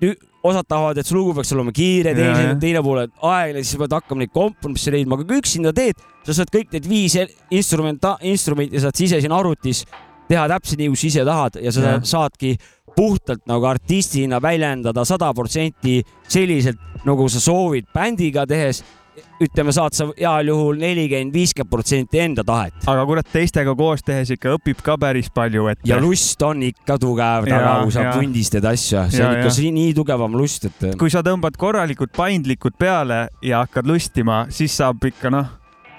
osad tahavad, et see lugu peaks olema kiire, teine teine pool, et aeglane, siis pead hakkama neid kompromisse leidma, aga kui üksinda teed, sa saad kõik need viis instrumenta-, instrumenti saad sa ise siin arvutis teha täpselt nii, kui sa ise tahad ja sa Jah. saadki puhtalt nagu artistina väljendada sada protsenti selliselt, nagu sa soovid bändiga tehes. ütleme, saad sa heal juhul nelikümmend, viiskümmend protsenti enda tahet. aga kurat, teistega koos tehes ikka õpib ka päris palju, et. ja lust on ikka tugev taga kui sa pundistad asju, see Jaa, on ikka see nii tugevam lust, et kui sa tõmbad korralikult paindlikud peale ja hakkad lustima, siis saab ikka noh,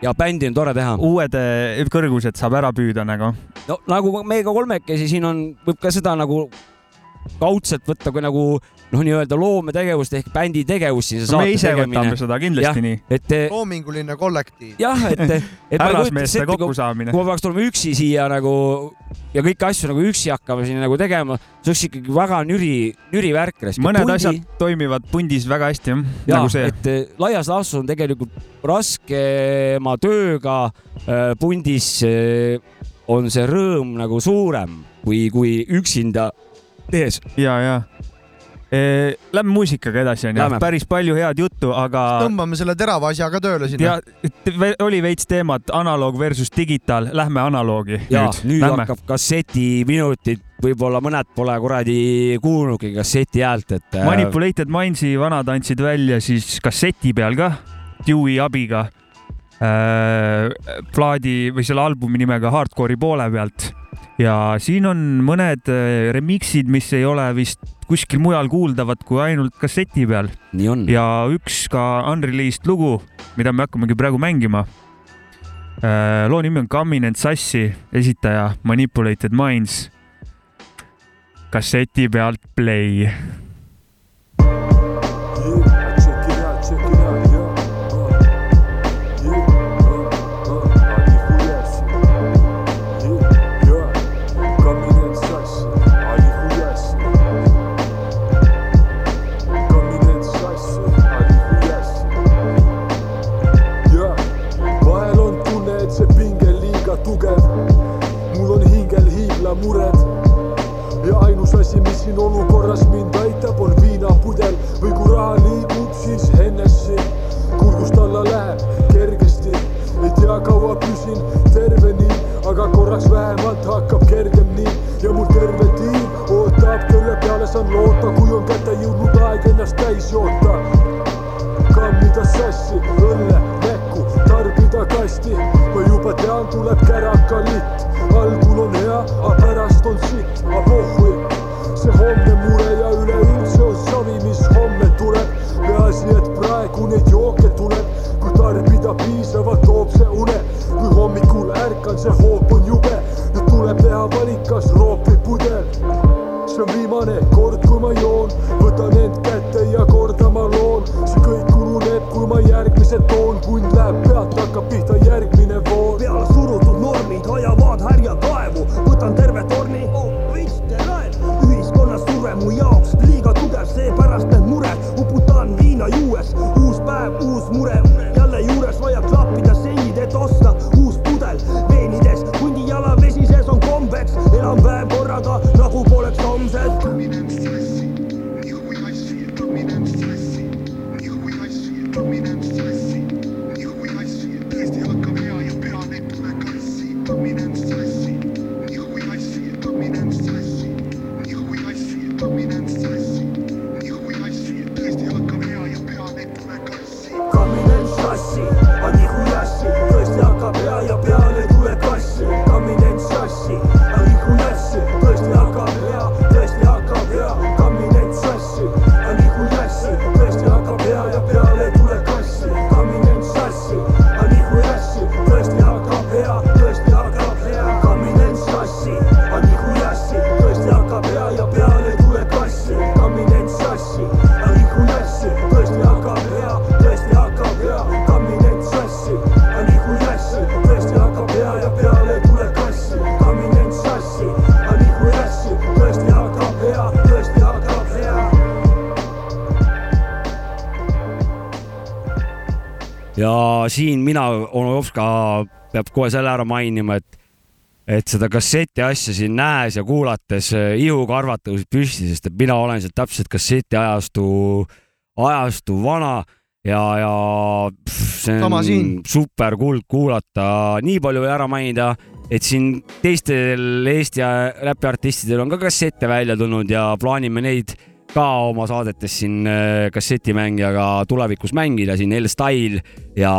ja bändi on tore teha. uued eh, kõrgused saab ära püüda nagu. no nagu meiega kolmekesi siin on, võib ka seda nagu kaudselt võtta kui nagu noh, nii-öelda loometegevust ehk bändi tegevust siin. me ise võtame seda kindlasti nii. et loominguline kollektiiv. jah, et, et härrasmeeste kokkusaamine kui. ma peaks tulema üksi siia nagu ja kõiki asju nagu üksi hakkama siin nagu tegema, see oleks ikkagi väga nüri, nüri värk. mõned asjad toimivad pundis väga hästi jah, ja nagu see. et eh, laias laastus on tegelikult raskema tööga äh, pundis on see rõõm nagu suurem kui, kui üksinda tehes. ja, ja. Lähme muusikaga edasi onju. Päris palju head juttu, aga tõmbame selle terava asja ka tööle sinna. Oli veits teemat analoog versus digitaal, lähme analoogi ja nüüd, nüüd Lähme. hakkab kassetiminutid, võib-olla mõned pole kuradi kuulnudki kasseti häält, et. äh, Manipulated Mindsi vanad andsid välja siis kasseti peal ka, Dewey abiga. äh, plaadi või selle albumi nimega Hardcore'i poole pealt ja siin on mõned äh, remix'id, mis ei ole vist kuskil mujal kuuldavad kui ainult kasseti peal. ja üks ka unreleased lugu, mida me hakkamegi praegu mängima. loo nimi on Coming and Sassi, esitaja Manipulated Minds. kasseti pealt play korraks vähemalt hakkab kergem nii ja mul terve tiim ootab, kelle peale saan loota, kui on kätte jõudnud aeg ennast täis joota kammida sassi, õlle, näkku, tarbida kasti. ma juba tean, tuleb käraka litt, algul on hea, aga pärast on sitt, aga pohhui. see homne mure ja üleüldse on savi, mis homme tuleb. peaasi, et praegu neid jooke täna valikas roopi pudel. See on viimane kord, kui ma joon, võtan end kätte ja korda ma loon. see kõik ununeb, kui ma järgmise toon, kund läheb pealt, hakkab pihta järgmine voor. peale surutud normid hoiavad härja kaevu, võtan terve torni. Oh,, ühiskonnas surve mu jaoks liiga tugev, seepärast need mured. Uputan viina juues. uus päev, uus mure, jälle juures vaja klappida seinid, et osta kombeks, elan päev korraga nagu poleks homset. Siin mina, onu Jopska peab kohe selle ära mainima, et et seda kasseti asja siin näes ja kuulates eh, ihukarvad tõusid püsti, sest et mina olen sealt täpselt kasseti ajastu, ajastu vana ja, ja pff, see on super kuld kuulata, nii palju veel ära mainida, et siin teistel Eesti räpiartistidel on ka kassette välja tulnud ja plaanime neid ka oma saadetes siin äh, kassetimängijaga tulevikus mängida, siin L-Style ja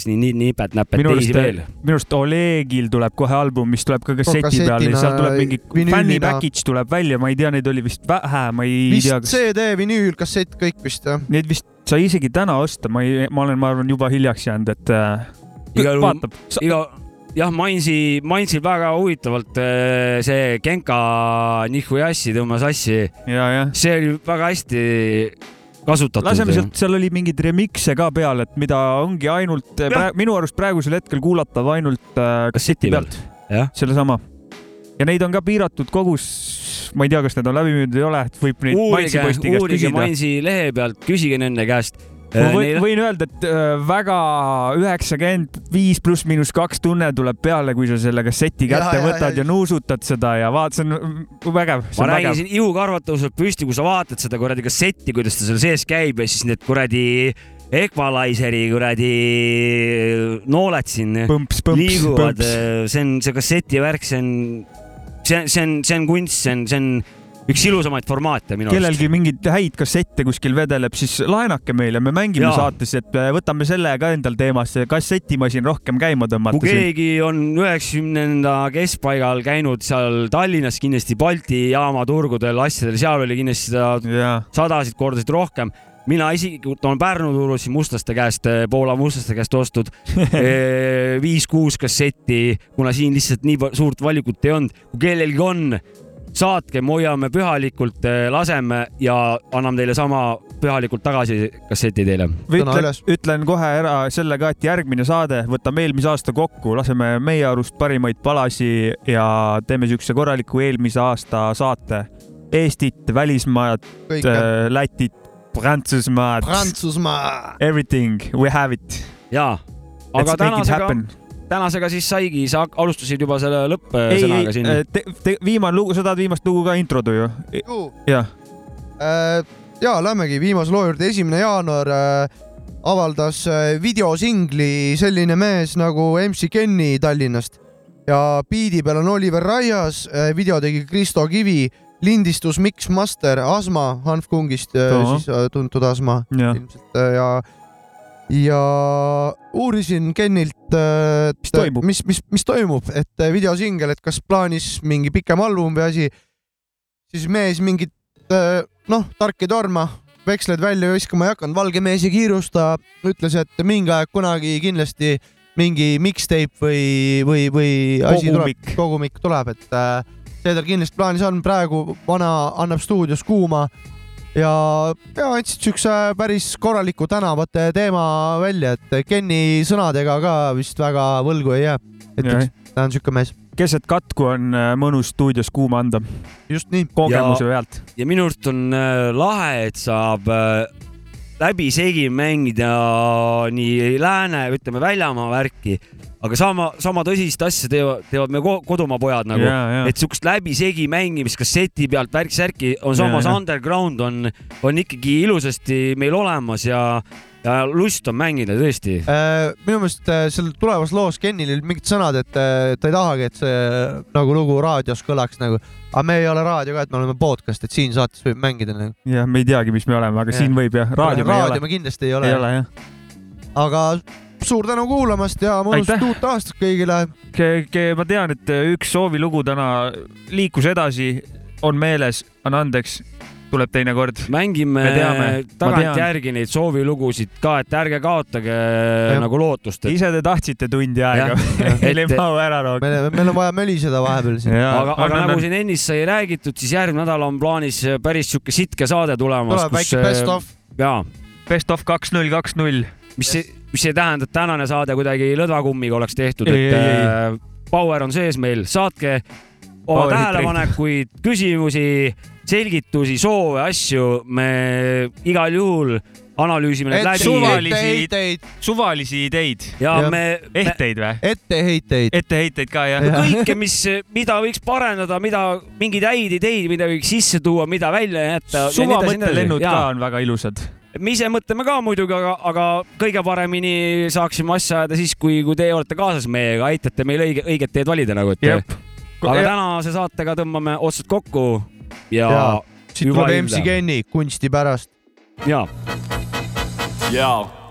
siin nii nipet-näpet teisi veel., minu arust Olegil tuleb kohe album, mis tuleb ka kasseti kassetina, peale ja sealt tuleb mingi fänni package tuleb välja, ma ei tea, neid oli vist vähe, ma ei vist tea, kas CD, vinüül, kassett, kõik vist jah. neid vist sai isegi täna osta, ma ei, ma olen, ma arvan, juba hiljaks jäänud, et äh, igal juhul vaatab, iga, jah, Mainsi, Mainsil väga huvitavalt äh, see Genka Nihuyassi tõmbas assi. see oli väga hästi kasutatud. laseme sealt, seal oli mingeid remix'e ka peal, et mida ongi ainult, minu arust praegusel hetkel kuulatav ainult äh, kasseti pealt. jah, sellesama. ja neid on ka piiratud kogus, ma ei tea, kas need on läbi müüdud või ei ole, et võib neid uurige, uurige küsida. Mainsi lehe pealt, küsige nende käest. Ma võin, võin öelda, et äh, väga üheksakümmend viis pluss miinus kaks tunne tuleb peale, kui sa selle kasseti Ja, kätte ja, võtad ja, ja nuusutad seda ja vaat, see on vägev, ma on räägin siin, ihukarvad tõusevad püsti, kui sa vaatad seda kuradi kassetti, kuidas ta seal sees käib ja siis need kuradi Equalizeri kuradi nooled siin põmps, põmps, liiguvad, põmps. see on see kasseti värk, see on, see, see on, see on kunst, see on, see on üks ilusamaid formaate minu arust. kellelgi mingeid häid kassette kuskil vedeleb, siis laenake meile, me mängime Jaa. saates, et äh, võtame selle ka endal teemasse, kassetimasin rohkem käima tõmmata kui. keegi on üheksakümnenda keskpaigal käinud seal Tallinnas kindlasti Balti jaama turgudel asjadel, seal oli kindlasti seda sadasid kordasid rohkem. mina isiklikult olen Pärnu turul siin mustlaste käest, Poola mustlaste käest ostnud eh, viis-kuus kassetti, kuna siin lihtsalt nii suurt valikut ei olnud. kui kellelgi on, saatke, me hoiame pühalikult, laseme ja anname teile sama pühalikult tagasi kasseti teile. ütlen, ütlen kohe ära selle ka, et järgmine saade võtame eelmise aasta kokku, laseme meie arust parimaid palasi ja teeme siukse korraliku eelmise aasta saate. Eestit, välismaad Kõike., Lätit, Prantsusmaad, Prantsusmaa. everything, we have it. jaa, aga tänasega tänasega siis saigi, sa alustasid juba selle lõppsõnaga siin. ei, viimane lugu, sa tahad viimast lugu ka introdu ju? jah. Äh, ja lähmegi viimase loo juurde, esimene jaanuar äh, avaldas äh, videosingli selline mees nagu MC Kenny Tallinnast ja biidi peal on Oliver Raias, video tegi Kristo Kivi, lindistus Mix Master Asma Hanf Kungist, Ahah. siis äh, tuntud Asma Jah. ilmselt äh, ja ja uurisin Kennilt, mis toimub? mis, mis, mis toimub, et äh, videosingel, et kas plaanis mingi pikem album või asi, siis mees mingit äh, noh, tark ei torma, veksled välja viskama ei hakanud, valge mees ei kiirusta, ütles, et mingi aeg kunagi kindlasti mingi mixtape või, või, või asi Kogumik. tuleb, kogumik tuleb, et äh, see tal kindlasti plaanis on, praegu vana annab stuudios kuuma ja, ja andsid siukse päris korraliku tänavate teema välja, et Kenny sõnadega ka vist väga võlgu ei jää. et üks- ta on siuke mees. keset katku on äh, mõnus stuudios kuuma anda. just nii. kogemuse pealt. ja minu arust on äh, lahe, et saab äh, läbisegi mängida nii lääne, ütleme väljamaa värki, aga sama, sama tõsist asja teevad, teevad meie ko- kodumaa pojad nagu Jaa, jaa. et siukest läbisegi mängimist kasseti pealt värk-särki on samas Jaa, jaa. underground on, on ikkagi ilusasti meil olemas ja, ja lust on mängida tõesti. Äh, minu meelest äh, seal tulevas loos Kennil olid mingid sõnad, et äh, ta ei tahagi, et see nagu lugu raadios kõlaks nagu, aga me ei ole raadio ka, et me oleme podcast, et siin saates võib mängida nagu. jah, me ei teagi, mis me oleme, aga Jah. siin võib jah, raadio me ei raadio ole me. kindlasti ei ole. ei ole jah. aga suur tänu kuulamast ja mõnusat uut aastat kõigile. ma tean, et üks soovilugu täna liikus edasi, on meeles, anna andeks, tuleb teinekord. mängime tagantjärgi neid soovilugusid ka, et ärge kaotage ja. nagu lootust, et ise te tahtsite tundi aega meil ei mahu ära rohkem. meil, meil on vaja möliseda vahepeal siin. aga, aga nagu siin ennist sai räägitud, siis järgmine nädal on plaanis päris sihuke sitke saade tulemas. Tuleb väike best of. jaa. Best of kaks null kaks null. mis, mis ei tähenda, et tänane saade kuidagi lõdvakummiga oleks tehtud, Ei, et ei, ei. äh, power on sees meil, saatke oma tähelepanekuid, küsimusi, selgitusi, soove, asju, me igal juhul analüüsime need läbi. suvalisi, suvalisi ideid. ja me, ehteid või? etteheiteid. etteheiteid ka jah? kõike, mis, mida võiks parendada, mida, mingeid häid ideid, mida võiks sisse tuua, mida välja jätta. suvamõttelennud ka on väga ilusad. me ise mõtleme ka muidugi, aga, aga kõige paremini saaksime asja ajada siis, kui, kui teie olete kaasas meiega, aitate meil õige, õiget teed valida nagu, et. Aga Ja- tänase saatega tõmbame otsad kokku ja, ja siit tuleb MC. Kenny kunsti pärast. jaa. jaa.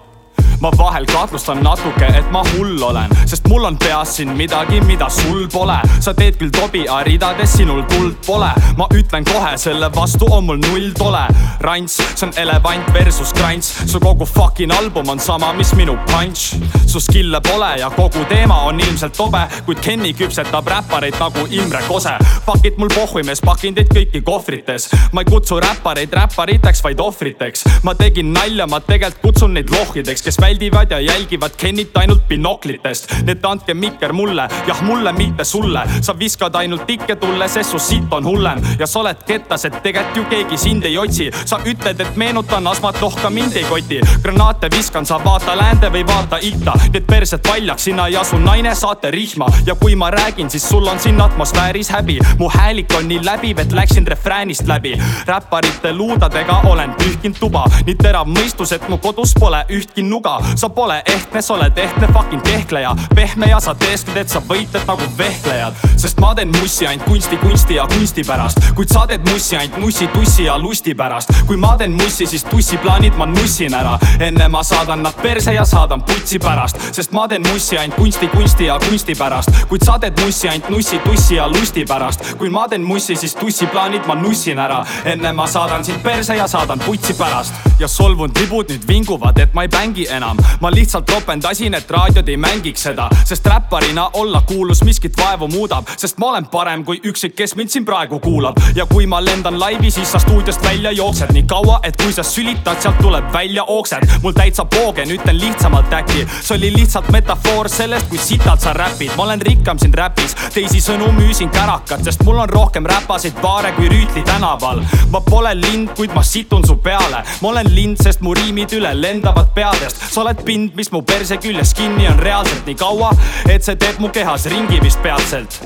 Ma vahel kahtlustan natuke, et ma hull olen, sest mul on peas siin midagi, mida sul pole. sa teed küll tobi, aga ridades sinul tuld pole. ma ütlen kohe, selle vastu on mul null tole. rants, see on elevant versus krants, su kogu fucking album on sama, mis minu punch. su skill'e pole ja kogu teema on ilmselt tobe, kuid Kenny küpsetab räppareid nagu Imre Kose. pakid mul pohhui mees, pakin teid kõiki kohvrites. ma ei kutsu räppareid räppariteks, vaid ohvriteks. ma tegin nalja, ma tegelikult kutsun neid lohhideks, kes väldivad ja jälgivad Kennit ainult binoklitest. nii et andke mikker mulle, jah mulle, mitte sulle. sa viskad ainult ikke tulle, sest su sitt on hullem ja sa oled kettas, et tegelikult ju keegi sind ei otsi. sa ütled, et meenutan astmat, noh ka mind ei koti. granaate viskan, sa vaata läände või vaata itta. need persed paljaks, sina ei asu naine, saate rihma ja kui ma räägin, siis sul on siin atmosfääris häbi. mu häälik on nii läbiv, et läksin refräänist läbi. räpparite luudadega olen pühkinud tuba, nii terav mõistus, et mu kodus pole ühtki nuga. Sa pole ehtne, sa oled ehtne fucking kehkleja, pehme ja sa teeskled, et sa võitled nagu vehklejad. sest ma teen mussi ainult kunsti, kunsti ja kunsti pärast, kuid sa teed mussi ainult mussi, tussi ja lusti pärast. kui ma teen mussi, siis tussiplaanid ma nussin ära, enne ma saadan nad perse ja saadan putsi pärast, sest ma teen mussi ainult kunsti, kunsti ja kunsti pärast, kuid sa teed mussi ainult nussi, tussi ja lusti pärast. kui ma teen mussi, siis tussiplaanid ma nussin ära, enne ma saadan sind perse ja saadan putsi pärast. ja solvunud libud nüüd vinguvad, et ma ei bängi enam, ma lihtsalt ropendasin, et raadiod ei mängiks seda, sest räpparina olla kuulus miskit vaevu muudab, sest ma olen parem kui üksik, kes mind siin praegu kuulab. Ja kui ma lendan laivi, siis sa stuudiost välja jooksed. Nii kaua, et kui sa sülitad, sealt tuleb välja ooksed. mul täitsa poogen, ütlen lihtsamalt äkki, see oli lihtsalt metafoor sellest, kui sitalt sa räpid, ma olen rikkam siin räpis, teisisõnu müüsin kärakat, sest mul on rohkem räpasid baare kui Rüütli tänaval. ma pole lind, kuid ma situn su peale, ma olen lind, sest mu riimid üle lendavad peadest, sa oled pind, mis mu perse küljes kinni on reaalselt nii kaua, et see teeb mu kehas ringi vist peatselt.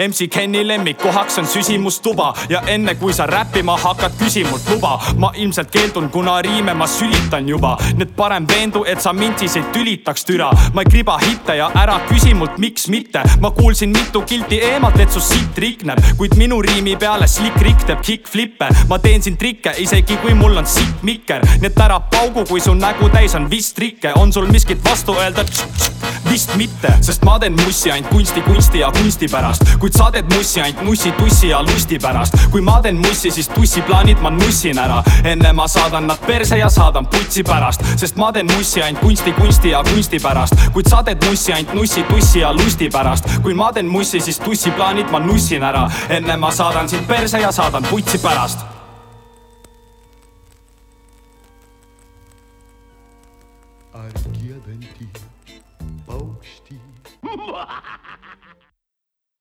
MC Kenny lemmikkohaks on süsimustuba ja enne kui sa räppima hakkad, küsi mult luba. ma ilmselt keeldun, kuna riime ma sülitan juba, nii et parem veendu, et sa mind siis ei tülitaks türa. ma ei kriba hitte ja ära küsi mult, miks mitte, ma kuulsin mitu kilti eemalt, et su sitt rikneb, kuid minu riimi peale slick rick teeb kick-flippe. ma teen siin trikke, isegi kui mul on sitt mikker, nii et ära paugu, kui su nägu täis on vist trikke, on sul miskit vastu öelda? vist mitte, sest ma teen mussi ainult kunsti, kunsti ja kunsti pärast. kuid sa teed mussi ainult nussi, tussi ja lusti pärast. kui ma teen mussi, siis tussiplaanid ma nussin ära. enne ma saadan nad perse ja saadan putsi pärast, sest ma teen mussi ainult kunsti, kunsti ja kunsti pärast. kuid sa teed mussi ainult nussi, tussi ja lusti pärast. kui ma teen mussi, siis tussiplaanid ma nussin ära. enne ma saadan sind perse ja saadan putsi pärast. ar giedantį paukštį.